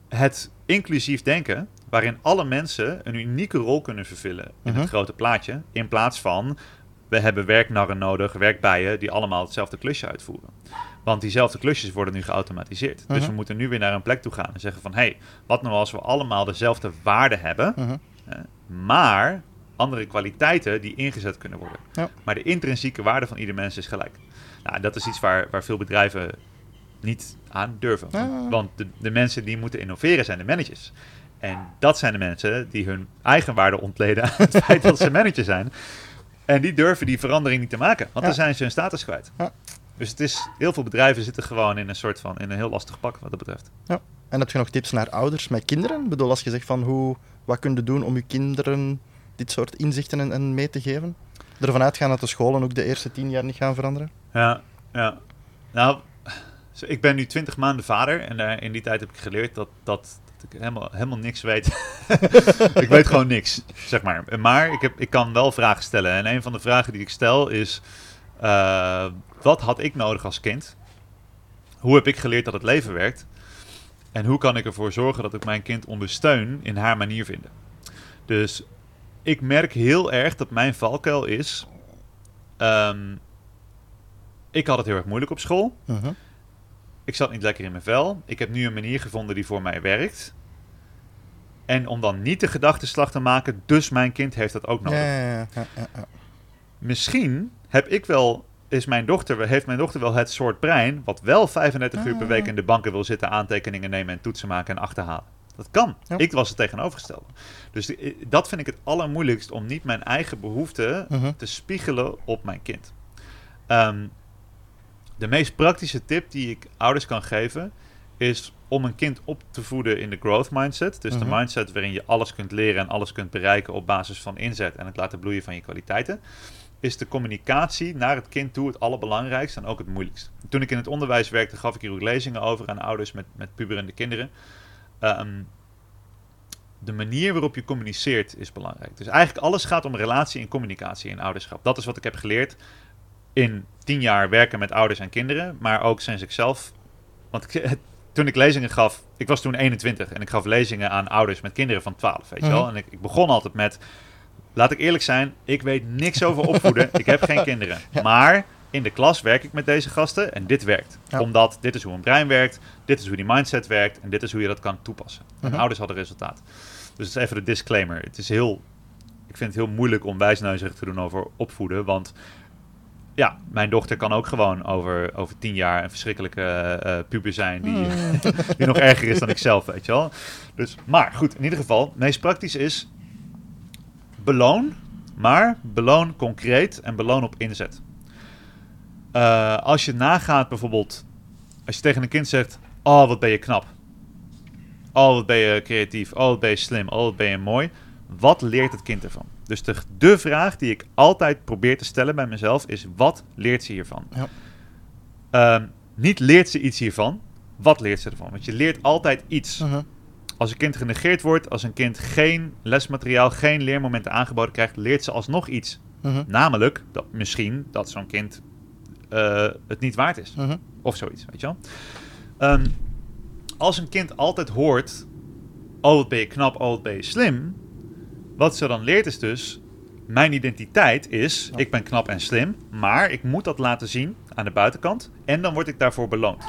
[SPEAKER 3] het inclusief denken, waarin alle mensen een unieke rol kunnen vervullen in
[SPEAKER 2] Mhm.
[SPEAKER 3] het grote plaatje, in plaats van we hebben werknarren nodig, werkbijen, die allemaal hetzelfde klusje uitvoeren. Want diezelfde klusjes worden nu geautomatiseerd. Dus
[SPEAKER 2] Mhm.
[SPEAKER 3] we moeten nu weer naar een plek toe gaan en zeggen van... hé, hey, wat nou als we allemaal dezelfde waarde hebben...
[SPEAKER 2] Mhm.
[SPEAKER 3] maar andere kwaliteiten die ingezet kunnen worden.
[SPEAKER 2] Ja.
[SPEAKER 3] Maar de intrinsieke waarde van ieder mens is gelijk. Nou, dat is iets waar, waar veel bedrijven niet aan durven.
[SPEAKER 2] Ja.
[SPEAKER 3] Want de, de mensen die moeten innoveren zijn de managers. En dat zijn de mensen die hun eigen waarde ontleden aan het feit dat ze manager zijn. En die durven die verandering niet te maken, want
[SPEAKER 2] Ja.
[SPEAKER 3] dan zijn ze hun status kwijt.
[SPEAKER 2] Ja.
[SPEAKER 3] Dus het is, heel veel bedrijven zitten gewoon in een soort van, in een heel lastig pak wat dat betreft.
[SPEAKER 2] En heb je nog tips naar ouders met kinderen? Ik bedoel, als je zegt van hoe, wat kun je doen om je kinderen dit soort inzichten en, en mee te geven? Ervan uitgaan dat de scholen ook de eerste tien jaar niet gaan veranderen?
[SPEAKER 3] Ja, ja. Nou, ik ben nu 20 maanden vader en eh, in die tijd heb ik geleerd dat, dat, dat ik helemaal, helemaal niks weet. ik weet gewoon niks, zeg maar. Maar ik, heb, ik kan wel vragen stellen. En een van de vragen die ik stel is: eh, wat had ik nodig als kind? Hoe heb ik geleerd dat het leven werkt? En hoe kan ik ervoor zorgen dat ik mijn kind ondersteun in haar manier vinden? Dus ik merk heel erg dat mijn valkuil is. ehm, ik had het heel erg moeilijk op school.
[SPEAKER 2] Mhm.
[SPEAKER 3] Ik zat niet lekker in mijn vel. Ik heb nu een manier gevonden die voor mij werkt. En om dan niet de gedachteslag te maken, dus mijn kind heeft dat ook nodig.
[SPEAKER 2] ja, ja, ja.
[SPEAKER 3] Misschien heb ik wel, is mijn dochter, heeft mijn dochter wel het soort brein, wat wel 35 uur per week in de banken wil zitten, aantekeningen nemen en toetsen maken en achterhalen. Dat kan.
[SPEAKER 2] Ja.
[SPEAKER 3] Ik was het tegenovergestelde. Dus die- dat vind ik het allermoeilijkst om niet mijn eigen behoeften
[SPEAKER 2] Mhm.
[SPEAKER 3] te spiegelen op mijn kind. Ehm, de meest praktische tip die ik ouders kan geven is om een kind op te voeden in de growth mindset. Dus
[SPEAKER 2] Mhm.
[SPEAKER 3] de mindset waarin je alles kunt leren en alles kunt bereiken op basis van inzet en het laten bloeien van je kwaliteiten. Is de communicatie naar het kind toe het allerbelangrijkste en ook het moeilijkst. Toen ik in het onderwijs werkte, gaf ik hier ook lezingen over aan ouders met, met puberende kinderen. Ehm, de manier waarop je communiceert is belangrijk. Dus eigenlijk alles gaat om relatie en communicatie in ouderschap. Dat is wat ik heb geleerd in tien jaar werken met ouders en kinderen, maar ook sinds ik zelf. Want ik, toen ik lezingen gaf, ik was toen 21 en ik gaf lezingen aan ouders met kinderen van 12, weet je wel.
[SPEAKER 2] Mhm.
[SPEAKER 3] En ik, ik begon altijd met, laat ik eerlijk zijn, ik weet niks over opvoeden, ik heb geen kinderen.
[SPEAKER 2] Ja.
[SPEAKER 3] Maar in de klas werk ik met deze gasten en dit werkt.
[SPEAKER 2] Ja.
[SPEAKER 3] Omdat dit is hoe een brein werkt, dit is hoe die mindset werkt en dit is hoe je dat kan toepassen. En
[SPEAKER 2] Mhm.
[SPEAKER 3] ouders hadden resultaat. Dus dat is even de disclaimer. Het is heel, ik vind het heel moeilijk om wijsneuzig te doen over opvoeden, want ja, mijn dochter kan ook gewoon over, over tien jaar een verschrikkelijke eh, puber zijn die,
[SPEAKER 2] Mm.
[SPEAKER 3] die nog erger is dan ik zelf, weet je wel. Dus, maar goed, in ieder geval, het meest praktisch is beloon, maar beloon concreet en beloon op inzet. Eh, als je nagaat bijvoorbeeld, als je tegen een kind zegt, oh wat ben je knap. Oh wat ben je creatief, oh wat ben je slim, oh wat ben je mooi. Wat leert het kind ervan? Dus de, de vraag die ik altijd probeer te stellen bij mezelf is, wat leert ze hiervan?
[SPEAKER 2] Ja.
[SPEAKER 3] Ehm, niet leert ze iets hiervan, wat leert ze ervan? Want je leert altijd iets.
[SPEAKER 2] Mhm.
[SPEAKER 3] Als een kind genegeerd wordt, als een kind geen lesmateriaal, geen leermomenten aangeboden krijgt, leert ze alsnog iets.
[SPEAKER 2] Mhm.
[SPEAKER 3] Namelijk dat misschien dat zo'n kind eh, het niet waard is.
[SPEAKER 2] Mhm.
[SPEAKER 3] Of zoiets, weet je wel. Ehm, als een kind altijd hoort, oh wat ben je knap, oh wat ben je slim. Wat ze dan leert is dus, mijn identiteit is, ik ben knap en slim. Maar ik moet dat laten zien aan de buitenkant. En dan word ik daarvoor beloond.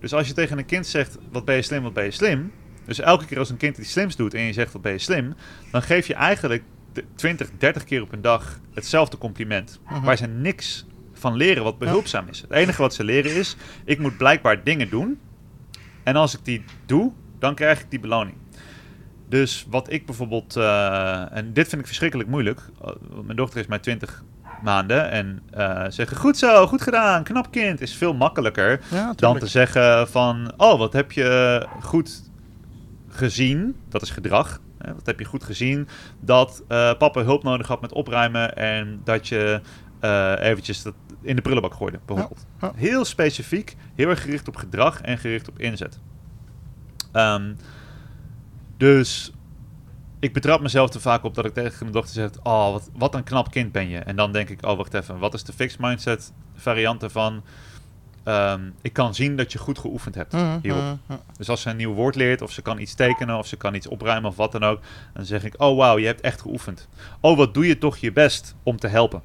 [SPEAKER 3] Dus als je tegen een kind zegt, wat ben je slim, wat ben je slim. Dus elke keer als een kind iets slims doet en je zegt, wat ben je slim. Dan geef je eigenlijk de 20, 30 keer op een dag hetzelfde compliment.
[SPEAKER 2] Mhm.
[SPEAKER 3] Waar ze niks van leren wat behulpzaam is. Het enige wat ze leren is, ik moet blijkbaar dingen doen. En als ik die doe, dan krijg ik die beloning. Dus wat ik bijvoorbeeld, eh, en dit vind ik verschrikkelijk moeilijk. eh, mijn dochter is maar 20 maanden. En eh, zeggen, goed zo, goed gedaan, knap kind, is veel makkelijker
[SPEAKER 2] Ja,
[SPEAKER 3] dan te zeggen van, oh, wat heb je goed gezien? Dat is gedrag. Hè? Wat heb je goed gezien? Dat eh, papa hulp nodig had met opruimen en dat je eh, eventjes dat in de prullenbak gooide, bijvoorbeeld.
[SPEAKER 2] ja.
[SPEAKER 3] Heel specifiek, heel erg gericht op gedrag en gericht op inzet. Ehm, dus ik betrap mezelf er vaak op dat ik tegen mijn dochter zeg: Oh, wat, wat een knap kind ben je. En dan denk ik: Oh, wacht even, wat is de fixed mindset variant ervan? Ehm, ik kan zien dat je goed geoefend hebt
[SPEAKER 2] Mhm,
[SPEAKER 3] hierop.
[SPEAKER 2] mhm, mhm.
[SPEAKER 3] Dus als ze een nieuw woord leert, of ze kan iets tekenen, of ze kan iets opruimen, of wat dan ook, dan zeg ik: Oh, wauw, je hebt echt geoefend. Oh, wat doe je toch je best om te helpen.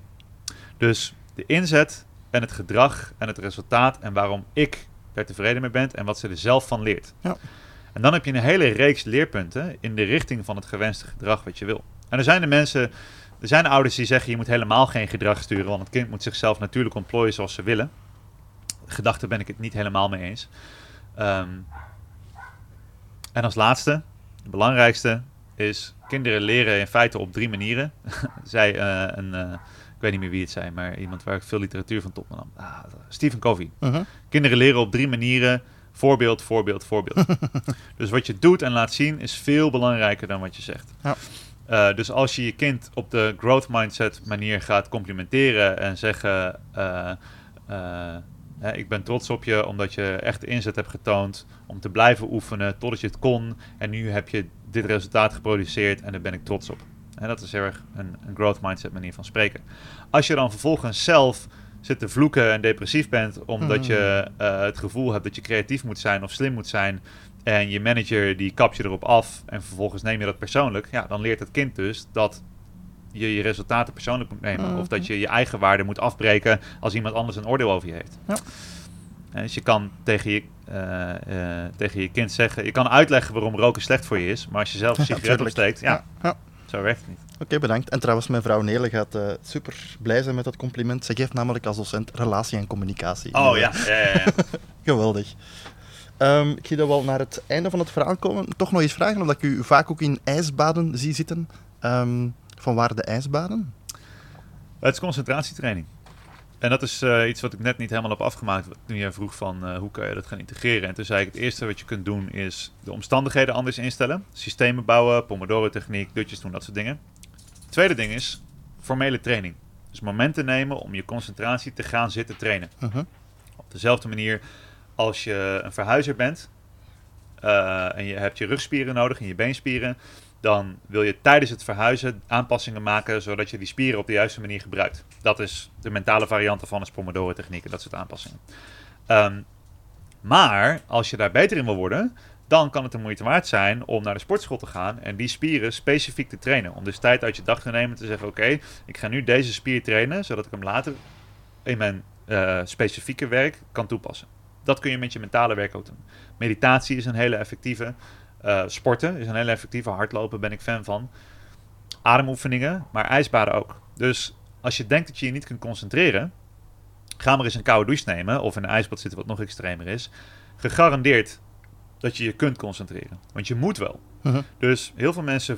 [SPEAKER 3] Dus de inzet en het gedrag en het resultaat en waarom ik er tevreden mee ben en wat ze er zelf van leert.
[SPEAKER 2] Ja.
[SPEAKER 3] En dan heb je een hele reeks leerpunten in de richting van het gewenste gedrag wat je wil. En er zijn de mensen, er zijn ouders die zeggen je moet helemaal geen gedrag sturen, want het kind moet zichzelf natuurlijk ontplooien zoals ze willen. Gedachte ben ik het niet helemaal mee eens. Ehm, en als laatste, de belangrijkste, is kinderen leren in feite op drie manieren. Zij, eh, een, eh, ik weet niet meer wie het zei, maar iemand waar ik veel literatuur van top nam. Ah, Stephen Covey.
[SPEAKER 2] Mhm.
[SPEAKER 3] Kinderen leren op drie manieren. Voorbeeld, voorbeeld, voorbeeld. dus wat je doet en laat zien is veel belangrijker dan wat je zegt.
[SPEAKER 2] Ja.
[SPEAKER 3] Eh, dus als je je kind op de growth mindset manier gaat complimenteren en zeggen... ik ben trots op je omdat je echt inzet hebt getoond om te blijven oefenen totdat je het kon. En nu heb je dit resultaat geproduceerd en daar ben ik trots op. En dat is heel erg een, een growth mindset manier van spreken. Als je dan vervolgens zelf zit te vloeken en depressief bent omdat je eh, het gevoel hebt dat je creatief moet zijn of slim moet zijn en je manager die kap je erop af en vervolgens neem je dat persoonlijk, ja, dan leert het kind dus dat je je resultaten persoonlijk moet nemen
[SPEAKER 2] Mhm.
[SPEAKER 3] of dat je je eigen waarde moet afbreken als iemand anders een oordeel over je heeft.
[SPEAKER 2] Ja.
[SPEAKER 3] En dus je kan tegen je, eh, eh, tegen je kind zeggen, je kan uitleggen waarom roken slecht voor je is, maar als je zelf een sigaret
[SPEAKER 2] tuurlijk.
[SPEAKER 3] opsteekt, ja,
[SPEAKER 2] Ja, ja.
[SPEAKER 3] zo werkt het niet.
[SPEAKER 2] Oké, bedankt. En trouwens, mijn vrouw Nele gaat eh, super blij zijn met dat compliment. Ze geeft namelijk als docent relatie en communicatie.
[SPEAKER 3] Oh ja,
[SPEAKER 2] eh,
[SPEAKER 3] ja, ja, ja.
[SPEAKER 2] Geweldig. Ehm, ik zie dat wel naar het einde van het verhaal komen. Toch nog eens vragen, omdat ik u vaak ook in ijsbaden zie zitten. Ehm, van waar de ijsbaden?
[SPEAKER 3] Het is concentratietraining. En dat is eh, iets wat ik net niet helemaal heb afgemaakt. Toen jij vroeg van eh, hoe kan je dat gaan integreren. En toen zei ik het eerste wat je kunt doen is de omstandigheden anders instellen. Systemen bouwen, Pomodoro techniek, dutjes doen, dat soort dingen. Het tweede ding is formele training. Dus momenten nemen om je concentratie te gaan zitten trainen.
[SPEAKER 2] Mhm.
[SPEAKER 3] Op dezelfde manier als je een verhuizer bent eh, en je hebt je rugspieren nodig en je beenspieren, dan wil je tijdens het verhuizen aanpassingen maken zodat je die spieren op de juiste manier gebruikt. Dat is de mentale variant ervan, is Pomodoro techniek en dat soort aanpassingen. Ehm, maar als je daar beter in wil worden, dan kan het de moeite waard zijn om naar de sportschool te gaan en die spieren specifiek te trainen. Om dus tijd uit je dag te nemen en te zeggen: Oké, ik ga nu deze spier trainen, zodat ik hem later in mijn eh, specifieke werk kan toepassen. Dat kun je met je mentale werk ook doen. Meditatie is een hele effectieve. Eh, sporten is een hele effectieve. Hardlopen ben ik fan van. Ademoefeningen, maar ijsbaden ook. Dus als je denkt dat je je niet kunt concentreren, ga maar eens een koude douche nemen of in een ijsbad zitten wat nog extremer is. Gegarandeerd dat je je kunt concentreren. Want je moet wel.
[SPEAKER 2] Mhm.
[SPEAKER 3] Dus heel veel mensen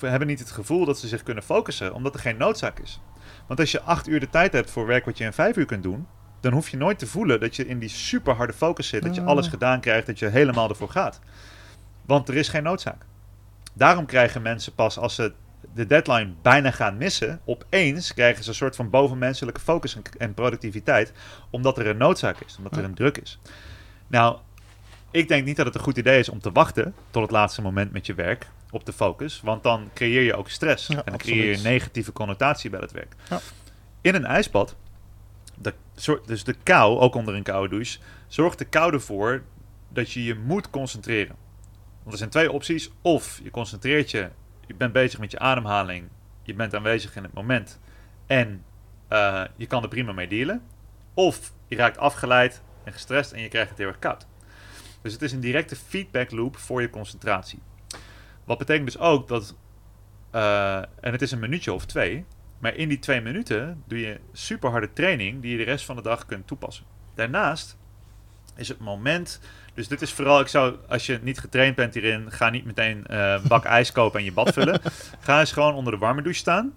[SPEAKER 3] hebben niet het gevoel dat ze zich kunnen focussen, omdat er geen noodzaak is. Want als je acht uur de tijd hebt voor werk wat je in vijf uur kunt doen, dan hoef je nooit te voelen dat je in die super harde focus zit, dat je
[SPEAKER 2] Ah.
[SPEAKER 3] alles gedaan krijgt, dat je helemaal ervoor gaat. Want er is geen noodzaak. Daarom krijgen mensen pas als ze de deadline bijna gaan missen, opeens krijgen ze een soort van bovenmenselijke focus en, productiviteit, omdat er een noodzaak is, omdat er een druk is. Nou, ik denk niet dat het een goed idee is om te wachten tot het laatste moment met je werk op de focus, want dan creëer je ook stress
[SPEAKER 2] Ja,
[SPEAKER 3] en dan creëer je negatieve connotatie bij het werk.
[SPEAKER 2] Ja.
[SPEAKER 3] In een ijsbad, de, dus de kou, ook onder een koude douche, zorgt de kou ervoor dat je je moet concentreren. Want er zijn twee opties. Of je concentreert je, je bent bezig met je ademhaling, je bent aanwezig in het moment en eh, je kan er prima mee dealen. Of je raakt afgeleid en gestrest en je krijgt het heel erg koud. Dus het is een directe feedback loop voor je concentratie. Wat betekent dus ook dat, eh, en het is een minuutje of twee, maar in die twee minuten doe je super harde training die je de rest van de dag kunt toepassen. Daarnaast is het moment, dus dit is vooral, ik zou, als je niet getraind bent hierin, ga niet meteen een bak ijs kopen en je bad vullen. Ga eens gewoon onder de warme douche staan.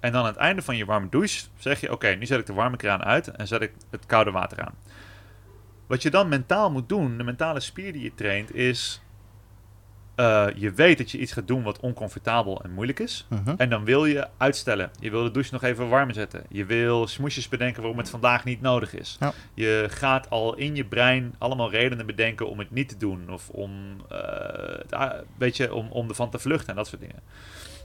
[SPEAKER 3] En dan aan het einde van je warme douche zeg je: Oké, nu zet ik de warme kraan uit en zet ik het koude water aan. Wat je dan mentaal moet doen, de mentale spier die je traint, is eh, je weet dat je iets gaat doen wat oncomfortabel en moeilijk is.
[SPEAKER 2] Mhm.
[SPEAKER 3] En dan wil je uitstellen. Je wil de douche nog even warm zetten. Je wil smoesjes bedenken waarom het vandaag niet nodig is.
[SPEAKER 2] Ja.
[SPEAKER 3] Je gaat al in je brein allemaal redenen bedenken om het niet te doen. Of om, a- weet je, om, om ervan te vluchten en dat soort dingen.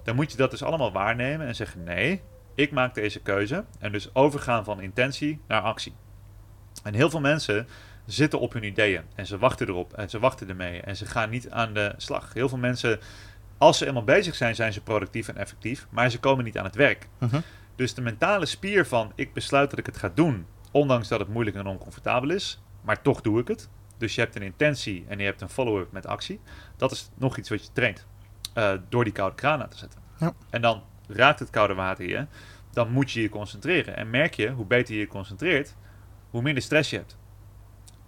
[SPEAKER 3] Dan moet je dat dus allemaal waarnemen en zeggen: nee, ik maak deze keuze. En dus overgaan van intentie naar actie. En heel veel mensen zitten op hun ideeën. En ze wachten erop. En ze wachten ermee. En ze gaan niet aan de slag. Heel veel mensen, als ze eenmaal bezig zijn, zijn ze productief en effectief. Maar ze komen niet aan het werk.
[SPEAKER 2] Mhm.
[SPEAKER 3] Dus de mentale spier van ik besluit dat ik het ga doen. Ondanks dat het moeilijk en oncomfortabel is. Maar toch doe ik het. Dus je hebt een intentie en je hebt een follow-up met actie. Dat is nog iets wat je traint. eh, door die koude kraan aan te zetten.
[SPEAKER 2] Ja.
[SPEAKER 3] En dan raakt het koude water je. Dan moet je je concentreren. En merk je, hoe beter je je concentreert, hoe minder stress je hebt.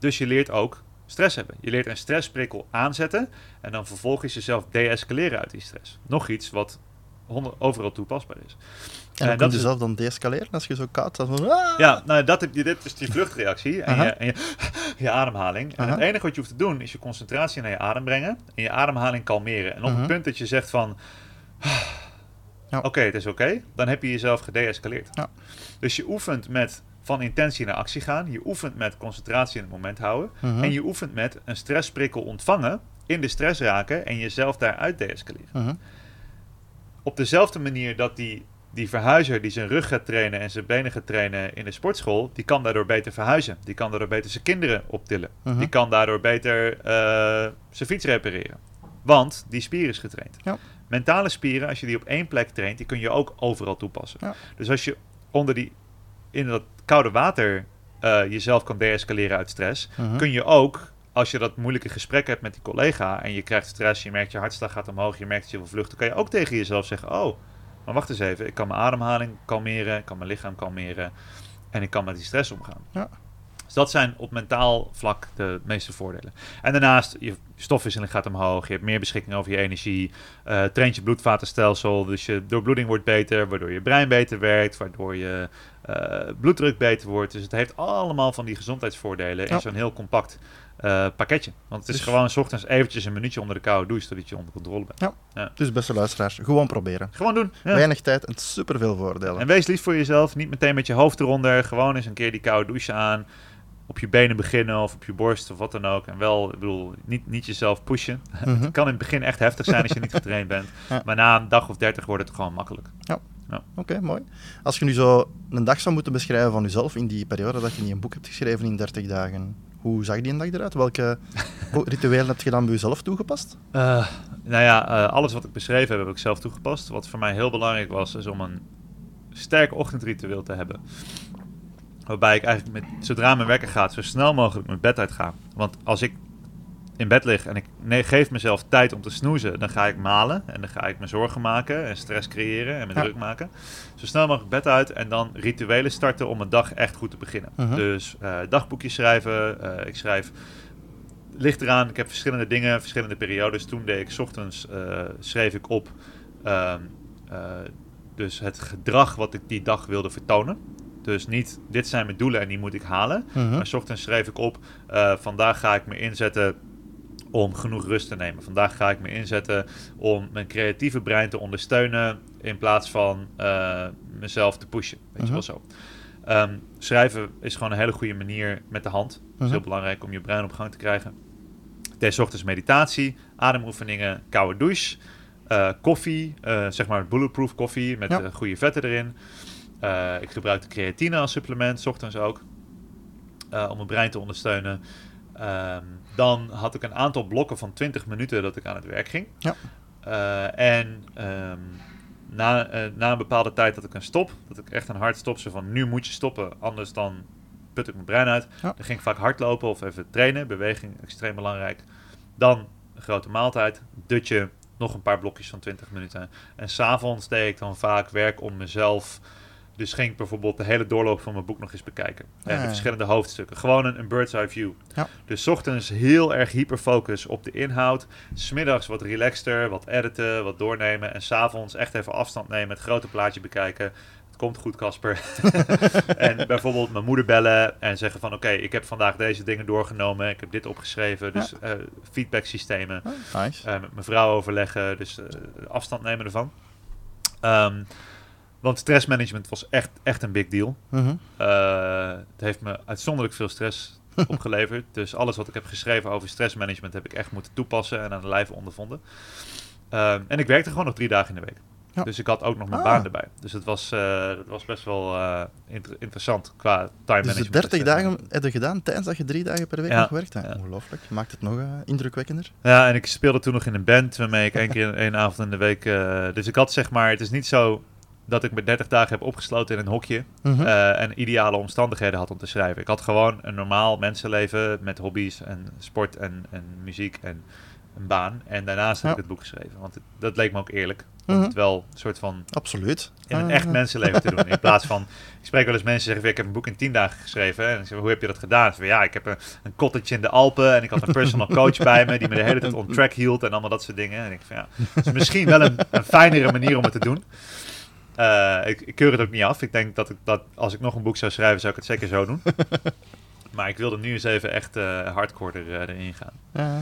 [SPEAKER 3] Dus je leert ook stress hebben. Je leert een stressprikkel aanzetten en dan vervolgens jezelf deescaleren uit die stress. Nog iets wat overal toepasbaar is.
[SPEAKER 2] En dan
[SPEAKER 3] dat
[SPEAKER 2] kun je
[SPEAKER 3] is-
[SPEAKER 2] zelf dan deescaleren als je zo koud staat. Van, ah!
[SPEAKER 3] Ja, nou, dat heb je, dit is die vluchtreactie en, je, en je, je ademhaling. En
[SPEAKER 2] Aha.
[SPEAKER 3] het enige wat je hoeft te doen is je concentratie naar je adem brengen en je ademhaling kalmeren. En op het punt dat je zegt van,
[SPEAKER 2] Ja.
[SPEAKER 3] oké, het is oké, dan heb je jezelf gedeescaleerd.
[SPEAKER 2] Ja.
[SPEAKER 3] Dus je oefent met van intentie naar actie gaan, je oefent met concentratie in het moment houden
[SPEAKER 2] Mhm.
[SPEAKER 3] en je oefent met een stressprikkel ontvangen, in de stress raken en jezelf daaruit deescaleren
[SPEAKER 2] Mhm.
[SPEAKER 3] op dezelfde manier dat die, die verhuizer die zijn rug gaat trainen en zijn benen gaat trainen in de sportschool, die kan daardoor beter verhuizen. Die kan daardoor beter zijn kinderen optillen.
[SPEAKER 2] Mhm.
[SPEAKER 3] Die kan daardoor beter eh, zijn fiets repareren. Want die spier is getraind.
[SPEAKER 2] Ja.
[SPEAKER 3] Mentale spieren, als je die op één plek traint, die kun je ook overal toepassen.
[SPEAKER 2] Ja.
[SPEAKER 3] Dus als je onder die, in dat koude water eh, jezelf kan deescaleren uit stress,
[SPEAKER 2] Mhm.
[SPEAKER 3] kun je ook, als je dat moeilijke gesprek hebt met die collega en je krijgt stress, je merkt je hartslag gaat omhoog, je merkt dat je wil vluchten, kan je ook tegen jezelf zeggen: Oh, maar wacht eens even, ik kan mijn ademhaling kalmeren, ik kan mijn lichaam kalmeren en ik kan met die stress omgaan.
[SPEAKER 2] Ja.
[SPEAKER 3] Dus dat zijn op mentaal vlak de meeste voordelen. En daarnaast, je stofwisseling gaat omhoog, je hebt meer beschikking over je energie, eh traint je bloedvatenstelsel, dus je doorbloeding wordt beter, waardoor je brein beter werkt, waardoor je bloeddruk beter wordt. Dus het heeft allemaal van die gezondheidsvoordelen in
[SPEAKER 2] Ja.
[SPEAKER 3] zo'n heel compact eh, pakketje. Want het is
[SPEAKER 2] Dus-
[SPEAKER 3] gewoon s ochtends eventjes een minuutje onder de koude douche, zodat je onder controle bent.
[SPEAKER 2] Dus beste luisteraars, gewoon proberen.
[SPEAKER 3] Gewoon doen. Ja.
[SPEAKER 2] Weinig tijd en superveel voordelen.
[SPEAKER 3] En wees lief voor jezelf. Niet meteen met je hoofd eronder. Gewoon eens een keer die koude douche aan. Op je benen beginnen of op je borst of wat dan ook. En wel, ik bedoel, niet, niet jezelf pushen.
[SPEAKER 2] Mhm.
[SPEAKER 3] Het kan in het begin echt heftig zijn als je niet getraind bent.
[SPEAKER 2] Ja.
[SPEAKER 3] Maar na een dag of dertig wordt het gewoon makkelijk.
[SPEAKER 2] Oké, mooi. Als je nu zo een dag zou moeten beschrijven van jezelf in die periode dat je niet een boek hebt geschreven in 30 dagen, hoe zag die een dag eruit? Welke rituelen heb je dan bij jezelf toegepast?
[SPEAKER 3] Eh, nou ja, eh, alles wat ik beschreven heb, heb ik zelf toegepast. Wat voor mij heel belangrijk was, is om een sterk ochtendritueel te hebben. Waarbij ik eigenlijk met, zodra mijn wekker gaat, zo snel mogelijk mijn bed uit ga. Want als ik in bed lig en ik nee, geef mezelf tijd om te snoezen, dan ga ik malen. En dan ga ik me zorgen maken en stress creëren en me
[SPEAKER 2] Ja.
[SPEAKER 3] druk maken. Zo snel mogelijk bed uit en dan rituelen starten om een dag echt goed te beginnen.
[SPEAKER 2] Mhm.
[SPEAKER 3] Dus eh dagboekjes schrijven. eh, ik schrijf ligt eraan. Ik heb verschillende dingen, verschillende periodes. Toen deed ik 's ochtends eh, schreef ik op ehm, eh, dus het gedrag wat ik die dag wilde vertonen. Dus niet dit zijn mijn doelen en die moet ik halen.
[SPEAKER 2] Mhm.
[SPEAKER 3] Maar 's ochtends schreef ik op vandaag ga ik me inzetten om genoeg rust te nemen. Vandaag ga ik me inzetten om mijn creatieve brein te ondersteunen in plaats van eh, mezelf te pushen. Weet je wel zo. Ehm, schrijven is gewoon een hele goede manier met de hand. Het is
[SPEAKER 2] Mhm.
[SPEAKER 3] heel belangrijk om je brein op gang te krijgen. Ik deed 's ochtends meditatie, ademoefeningen, koude douche, eh, koffie, eh, zeg maar bulletproof koffie met
[SPEAKER 2] Ja.
[SPEAKER 3] goede vetten erin. Ik gebruikte creatine als supplement, 's ochtends ook, om mijn brein te ondersteunen. Ehm, dan had ik een aantal blokken van 20 minuten dat ik aan het werk ging.
[SPEAKER 2] Ja.
[SPEAKER 3] Eh, en ehm, na, eh, na een bepaalde tijd dat ik een stop, dat ik echt een hard stop, zo van nu moet je stoppen, anders dan put ik mijn brein uit.
[SPEAKER 2] Ja.
[SPEAKER 3] Dan ging ik vaak hardlopen of even trainen, beweging extreem belangrijk. Dan een grote maaltijd, dutje, nog een paar blokjes van 20 minuten. En s'avonds deed ik dan vaak werk om mezelf. Dus ging ik bijvoorbeeld de hele doorloop van mijn boek nog eens bekijken. En
[SPEAKER 2] Ah,
[SPEAKER 3] de
[SPEAKER 2] ja.
[SPEAKER 3] verschillende hoofdstukken. Gewoon een, een bird's eye view.
[SPEAKER 2] Ja.
[SPEAKER 3] Dus 's ochtends heel erg hyperfocus op de inhoud. Smiddags wat relaxter, wat editen, wat doornemen. En s'avonds echt even afstand nemen, het grote plaatje bekijken. Het komt goed, Casper. en bijvoorbeeld mijn moeder bellen en zeggen van... oké, ik heb vandaag deze dingen doorgenomen. Ik heb dit opgeschreven. Dus eh feedback systemen.
[SPEAKER 2] Oh, nice.
[SPEAKER 3] Eh, met mijn vrouw overleggen. Dus eh, afstand nemen ervan. Ehm, want stressmanagement was echt, echt een big deal.
[SPEAKER 2] Mhm.
[SPEAKER 3] Eh, het heeft me uitzonderlijk veel stress opgeleverd. Dus alles wat ik heb geschreven over stressmanagement heb ik echt moeten toepassen en aan de lijve ondervonden. Ehm, en ik werkte gewoon nog drie dagen in de week.
[SPEAKER 2] Ja.
[SPEAKER 3] Dus ik had ook nog mijn
[SPEAKER 2] Ah.
[SPEAKER 3] baan erbij. Dus het was, eh, het was best wel eh, inter- interessant qua time
[SPEAKER 2] Dus
[SPEAKER 3] management.
[SPEAKER 2] de 30
[SPEAKER 3] en
[SPEAKER 2] dagen heb je gedaan tijdens dat je drie dagen per week
[SPEAKER 3] Ja,
[SPEAKER 2] nog werkte.
[SPEAKER 3] ja.
[SPEAKER 2] Ongelooflijk. Maakt het nog indrukwekkender?
[SPEAKER 3] Ja, en ik speelde toen nog in een band waarmee ik één keer één avond in de week. dus ik had zeg maar, het is niet zo dat ik me 30 dagen heb opgesloten in een hokje.
[SPEAKER 2] Mhm.
[SPEAKER 3] eh, en ideale omstandigheden had om te schrijven. Ik had gewoon een normaal mensenleven met hobby's en sport en, en muziek en een baan. En daarnaast heb ik het boek geschreven. Want het- dat leek me ook eerlijk. Om
[SPEAKER 2] Mhm.
[SPEAKER 3] het wel een soort van
[SPEAKER 2] Absoluut.
[SPEAKER 3] in een echt mensenleven te doen. In plaats van, ik spreek wel eens mensen zeggen, ik heb een boek in tien dagen geschreven. En ik zeg, hoe heb je dat gedaan? Ze zeggen, ja, ik heb een, een cottage in de Alpen en ik had een personal coach bij me die me de hele tijd on track hield en allemaal dat soort dingen. En ik van, ja, het is misschien wel een, een fijnere manier om het te doen. Eh, ik, ik keur het ook niet af. Ik denk dat, ik, dat als ik nog een boek zou schrijven, zou ik het zeker zo doen. maar ik wilde nu eens even echt eh hardcore er, eh, erin gaan.
[SPEAKER 2] Ja,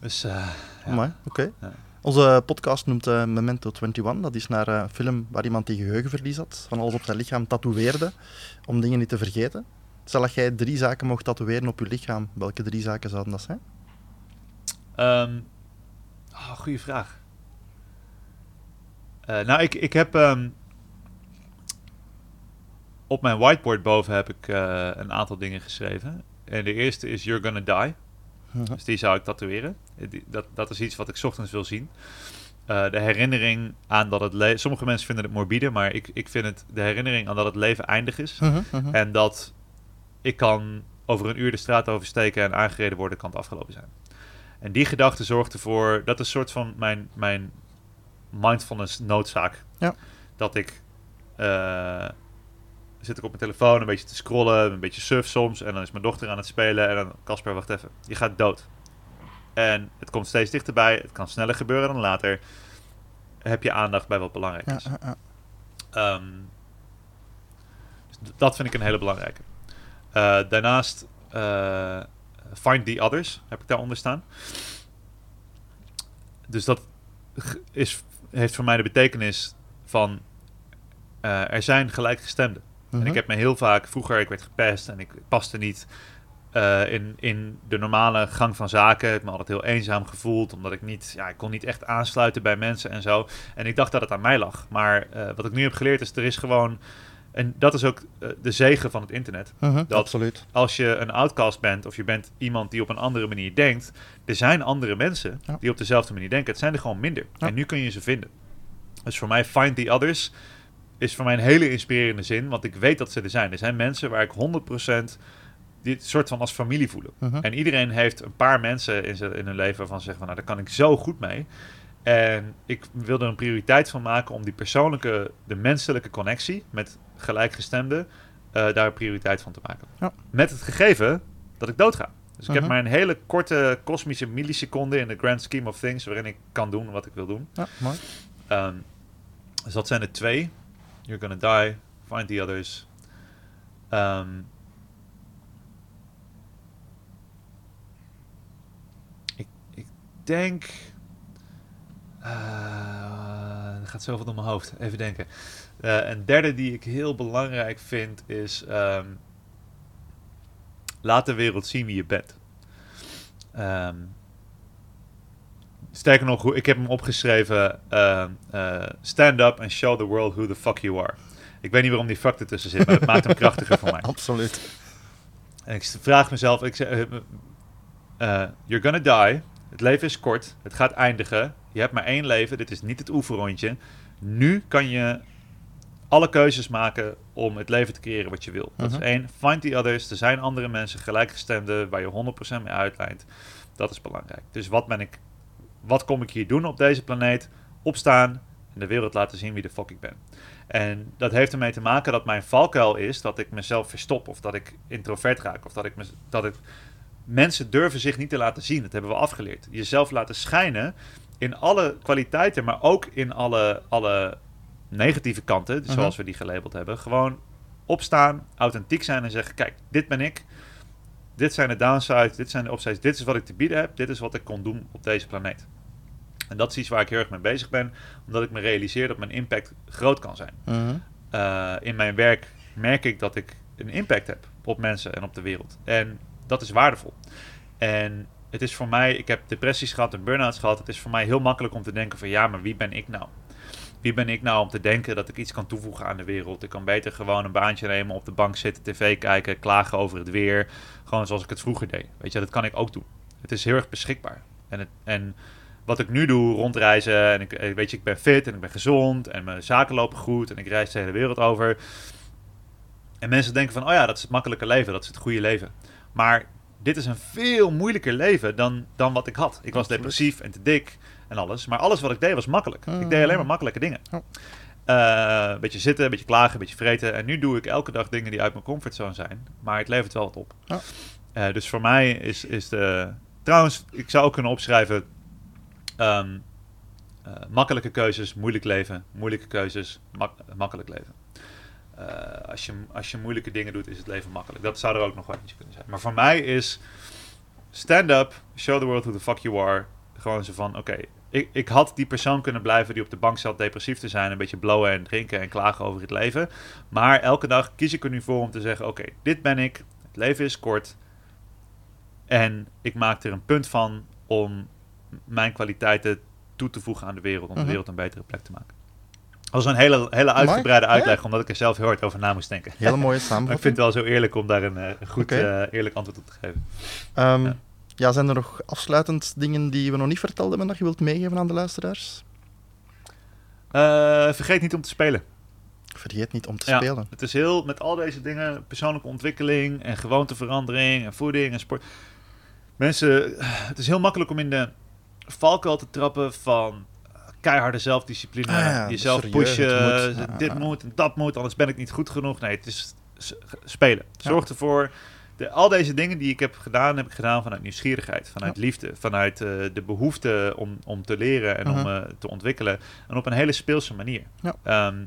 [SPEAKER 3] Dus ja.
[SPEAKER 2] Mooi, oké.
[SPEAKER 3] Ja.
[SPEAKER 2] Onze podcast noemt Memento 21. Dat is naar een film waar iemand die geheugenverlies had, van alles op zijn lichaam tatoeëerde, om dingen niet te vergeten. Stel dat jij drie zaken mocht tatoeëren op je lichaam, welke drie zaken zouden dat zijn?
[SPEAKER 3] Ehm oh, goeie vraag. Eh, nou, ik, ik heb ehm, op mijn whiteboard boven heb ik eh, een aantal dingen geschreven. En de eerste is You're Gonna Die.
[SPEAKER 2] Mhm.
[SPEAKER 3] Dus die zou ik tatoeëren. Eh, die- Dat, dat is iets wat ik 's ochtends wil zien. De herinnering aan dat het leven... Sommige mensen vinden het morbide, maar ik, ik vind het de herinnering aan dat het leven eindig is.
[SPEAKER 2] Mhm, mhm.
[SPEAKER 3] En dat ik kan over een uur de straat oversteken en aangereden worden, kan het afgelopen zijn. En die gedachte zorgt ervoor, dat is een soort van mijn, mijn mindfulness noodzaak.
[SPEAKER 2] Ja.
[SPEAKER 3] Dat ik, eh, zit ik op mijn telefoon een beetje te scrollen, een beetje surf soms, en dan is mijn dochter aan het spelen en dan, Casper, wacht even, je gaat dood. En het komt steeds dichterbij, het kan sneller gebeuren dan later. Heb je aandacht bij wat belangrijk is.
[SPEAKER 2] ja, ja.
[SPEAKER 3] Ehm, dus dat vind ik een hele belangrijke. Eh, daarnaast eh, Find the Others heb ik daaronder staan. Dus dat is, heeft voor mij de betekenis van eh, er zijn gelijkgestemden. En
[SPEAKER 2] Mhm.
[SPEAKER 3] ik heb me heel vaak, vroeger ik werd gepest en ik paste niet eh, in, in de normale gang van zaken. Ik heb me altijd heel eenzaam gevoeld, omdat ik niet, ja, ik kon niet echt aansluiten bij mensen en zo. En ik dacht dat het aan mij lag. Maar eh, wat ik nu heb geleerd is, er is gewoon, en dat is ook eh, de zegen van het internet.
[SPEAKER 2] Mhm,
[SPEAKER 3] dat-
[SPEAKER 2] Absoluut.
[SPEAKER 3] Als je een outcast bent of je bent iemand die op een andere manier denkt, er zijn andere mensen
[SPEAKER 2] Ja.
[SPEAKER 3] die op dezelfde manier denken. Het zijn er gewoon minder.
[SPEAKER 2] Ja.
[SPEAKER 3] En nu kun je ze vinden. Dus voor mij, find the others is voor mij een hele inspirerende zin, want ik weet dat ze er zijn. Er zijn mensen waar ik 100% dit soort van als familie voelen.
[SPEAKER 2] Mhm.
[SPEAKER 3] En iedereen heeft een paar mensen in, zijn, in hun leven waarvan ze zeggen van, nou, daar kan ik zo goed mee. En ik wil er een prioriteit van maken om die persoonlijke, de menselijke connectie met gelijkgestemden, eh, daar prioriteit van te maken.
[SPEAKER 2] Ja.
[SPEAKER 3] Met het gegeven dat ik doodga. Dus ik heb
[SPEAKER 2] Mhm.
[SPEAKER 3] maar een hele korte kosmische milliseconde in de grand scheme of things waarin ik kan doen wat ik wil doen.
[SPEAKER 2] Ja, mooi.
[SPEAKER 3] Ehm, dus dat zijn er twee. You're gonna die, find the others. Ehm, ik, ik denk... eh, er gaat zoveel door mijn hoofd. Even denken. Eh, een derde die ik heel belangrijk vind is... ehm, laat de wereld zien wie je bent. Ehm, sterker nog, ik heb hem opgeschreven... ehm, eh, stand up and show the world who the fuck you are. Ik weet niet waarom die fuck ertussen zit, maar dat maakt hem krachtiger voor mij.
[SPEAKER 2] Absoluut.
[SPEAKER 3] En ik vraag mezelf, ik zeg, eh, you're gonna die. Het leven is kort, het gaat eindigen. Je hebt maar één leven, dit is niet het oefenrondje. Nu kan je alle keuzes maken om het leven te creëren wat je wil. Dat
[SPEAKER 2] Mhm.
[SPEAKER 3] is één, find the others. Er zijn andere mensen, gelijkgestemden, waar je 100% mee uitlijnt. Dat is belangrijk. Dus wat ben ik, wat kom ik hier doen op deze planeet? Opstaan en de wereld laten zien wie de fuck ik ben. En dat heeft ermee te maken dat mijn valkuil is dat ik mezelf verstop of dat ik introvert raak of dat ik, me, dat ik mensen durven zich niet te laten zien. Dat hebben we afgeleerd. Jezelf laten schijnen in alle kwaliteiten, maar ook in alle, alle negatieve kanten, dus zoals we die gelabeld hebben, gewoon opstaan, authentiek zijn en zeggen: Kijk, dit ben ik. Dit zijn de downsides, dit zijn de upsides, dit is wat ik te bieden heb, dit is wat ik kon doen op deze planeet. En dat is iets waar ik heel erg mee bezig ben, omdat ik me realiseer dat mijn impact groot kan zijn.
[SPEAKER 2] Mhm.
[SPEAKER 3] Eh, in mijn werk merk ik dat ik een impact heb op mensen en op de wereld. En dat is waardevol. En het is voor mij, ik heb depressies gehad en burn-outs gehad. Het is voor mij heel makkelijk om te denken van ja, maar wie ben ik nou? Wie ben ik nou om te denken dat ik iets kan toevoegen aan de wereld? Ik kan beter gewoon een baantje nemen, op de bank zitten, tv kijken, klagen over het weer. Gewoon zoals ik het vroeger deed. Weet je, dat kan ik ook doen. Het is heel erg beschikbaar. En, het, en wat ik nu doe, rondreizen en ik, eh, weet je, ik ben fit en ik ben gezond en mijn zaken lopen goed en ik reis de hele wereld over. En mensen denken van, oh ja, dat is het makkelijke leven, dat is het goede leven. Maar dit is een veel moeilijker leven dan, dan wat ik had. Ik was depressief en te dik en alles. Maar alles wat ik deed was makkelijk.
[SPEAKER 2] Mm.
[SPEAKER 3] Ik deed alleen maar makkelijke dingen.
[SPEAKER 2] Ja.
[SPEAKER 3] Eh, een beetje zitten, een beetje klagen, een beetje vreten. En nu doe ik elke dag dingen die uit mijn comfortzone zijn. Maar het levert wel wat op.
[SPEAKER 2] Ja.
[SPEAKER 3] Eh, dus voor mij is, is de... Trouwens, ik zou ook kunnen opschrijven... ehm, eh, makkelijke keuzes, moeilijk leven. Moeilijke keuzes, mak- makkelijk leven. Als, je, als je moeilijke dingen doet, is het leven makkelijk. Dat zou er ook nog wel eentje kunnen zijn. Maar voor mij is stand up, show the world who the fuck you are. Gewoon zo van, oké, ik, ik had die persoon kunnen blijven die op de bank zat depressief te zijn. Een beetje blowen en drinken en klagen over het leven. Maar elke dag kies ik er nu voor om te zeggen, oké, dit ben ik. Het leven is kort. En ik maak er een punt van om mijn kwaliteiten toe te voegen aan de wereld. Om de
[SPEAKER 2] Mhm.
[SPEAKER 3] wereld een betere plek te maken. Dat was een hele, hele uitgebreide uitleg, omdat ik er zelf heel hard over na moest denken.
[SPEAKER 2] Hele mooie
[SPEAKER 3] Maar ik
[SPEAKER 2] samenvatting.
[SPEAKER 3] vind het wel zo eerlijk om daar een, eh, een goed, eh, eerlijk antwoord op te geven.
[SPEAKER 2] Ehm,
[SPEAKER 3] Ja.
[SPEAKER 2] Ja. zijn er nog afsluitend dingen die we nog niet verteld hebben dat je wilt meegeven aan de luisteraars?
[SPEAKER 3] Eh, vergeet niet om te spelen.
[SPEAKER 2] Vergeet niet om te
[SPEAKER 3] Ja.
[SPEAKER 2] spelen.
[SPEAKER 3] Het is heel, met al deze dingen, persoonlijke ontwikkeling en gewoonteverandering en voeding en sport. Mensen, het is heel makkelijk om in de valkuil te trappen van keiharde zelfdiscipline.
[SPEAKER 2] Ah ja,
[SPEAKER 3] jezelf
[SPEAKER 2] serieus,
[SPEAKER 3] pushen,
[SPEAKER 2] moet.
[SPEAKER 3] Dit
[SPEAKER 2] ja.
[SPEAKER 3] moet en dat moet, anders ben ik niet goed genoeg. Nee, het is spelen. Zorg ervoor. De, al deze dingen die ik heb gedaan, heb ik gedaan vanuit nieuwsgierigheid, vanuit liefde, vanuit eh, de behoefte om, om te leren en om
[SPEAKER 2] Mhm.
[SPEAKER 3] eh, te ontwikkelen. En op een hele speelse manier.
[SPEAKER 2] Ja.
[SPEAKER 3] Ehm,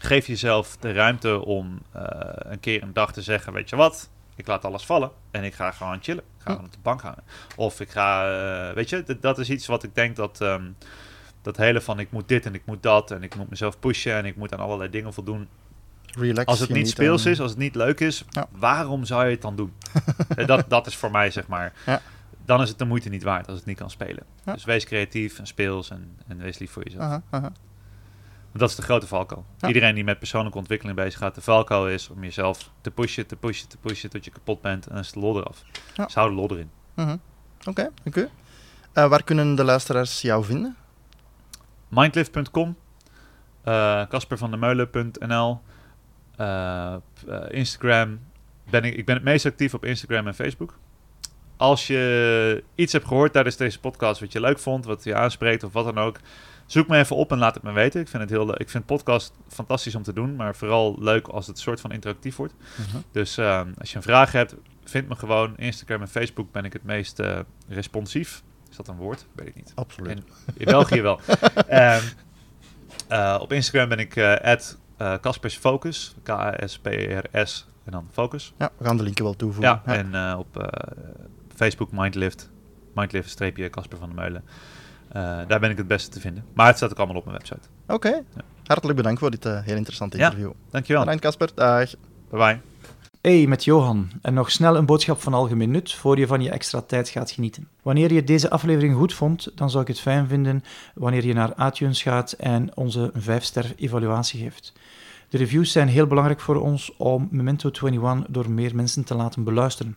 [SPEAKER 3] geef jezelf de ruimte om eh, een keer een dag te zeggen, weet je wat, ik laat alles vallen en ik ga gewoon chillen. Ik ga gewoon op de bank hangen. Of ik ga, weet je, dat, is iets wat ik denk dat, ehm, dat hele van ik moet dit en ik moet dat en ik moet mezelf pushen en ik moet aan allerlei dingen voldoen.
[SPEAKER 2] Relax.
[SPEAKER 3] Als het niet speels is, als het niet leuk is,
[SPEAKER 2] Ja.
[SPEAKER 3] waarom zou je het dan doen? Eh, dat, dat is voor mij, zeg maar.
[SPEAKER 2] Ja.
[SPEAKER 3] Dan is het de moeite niet waard als het niet kan spelen.
[SPEAKER 2] Ja.
[SPEAKER 3] Dus wees creatief en speels en, en wees lief voor jezelf.
[SPEAKER 2] Aha, aha.
[SPEAKER 3] Want dat is de grote valkuil.
[SPEAKER 2] Ja.
[SPEAKER 3] Iedereen die met persoonlijke ontwikkeling bezig gaat, de valkuil is om jezelf te pushen, te pushen, te pushen tot je kapot bent en dan is de lol eraf. Dus hou de lol erin.
[SPEAKER 2] Mhm. Oké, dank u. Eh, waar kunnen de luisteraars jou vinden?
[SPEAKER 3] Mindlift.com, eh caspervandemeulen.nl, eh, p- eh, Instagram. Ben ik, ik ben het meest actief op Instagram en Facebook. Als je iets hebt gehoord tijdens deze podcast wat je leuk vond, wat je aanspreekt of wat dan ook, zoek me even op en laat het me weten. Ik vind het heel Ik vind podcast fantastisch om te doen, maar vooral leuk als het soort van interactief wordt. Dus eh, als je een vraag hebt, vind me gewoon. Instagram en Facebook ben ik het meest eh, responsief. Is dat een woord? Weet ik niet.
[SPEAKER 2] Absoluut.
[SPEAKER 3] In België wel. Ehm, eh, op Instagram ben ik eh Caspers Focus. K-A-S-P-E-R-S en dan Focus.
[SPEAKER 2] Ja, we gaan de linken wel toevoegen.
[SPEAKER 3] Ja, en eh, op eh, Facebook Mindlift. Mindlift streepje Casper van der Meulen. Eh, daar ben ik het beste te vinden. Maar het staat ook allemaal op mijn website.
[SPEAKER 2] Oké, hartelijk bedankt voor dit eh, heel interessante
[SPEAKER 3] Ja.
[SPEAKER 2] interview.
[SPEAKER 3] Dankjewel.
[SPEAKER 2] Bedankt Casper, dag.
[SPEAKER 3] Bye bye.
[SPEAKER 4] Hey, met Johan. En nog snel een boodschap van algemeen nut voor je van je extra tijd gaat genieten. Wanneer je deze aflevering goed vond, dan zou ik het fijn vinden wanneer je naar iTunes gaat en onze 5-ster evaluatie geeft. De reviews zijn heel belangrijk voor ons om Memento 21 door meer mensen te laten beluisteren.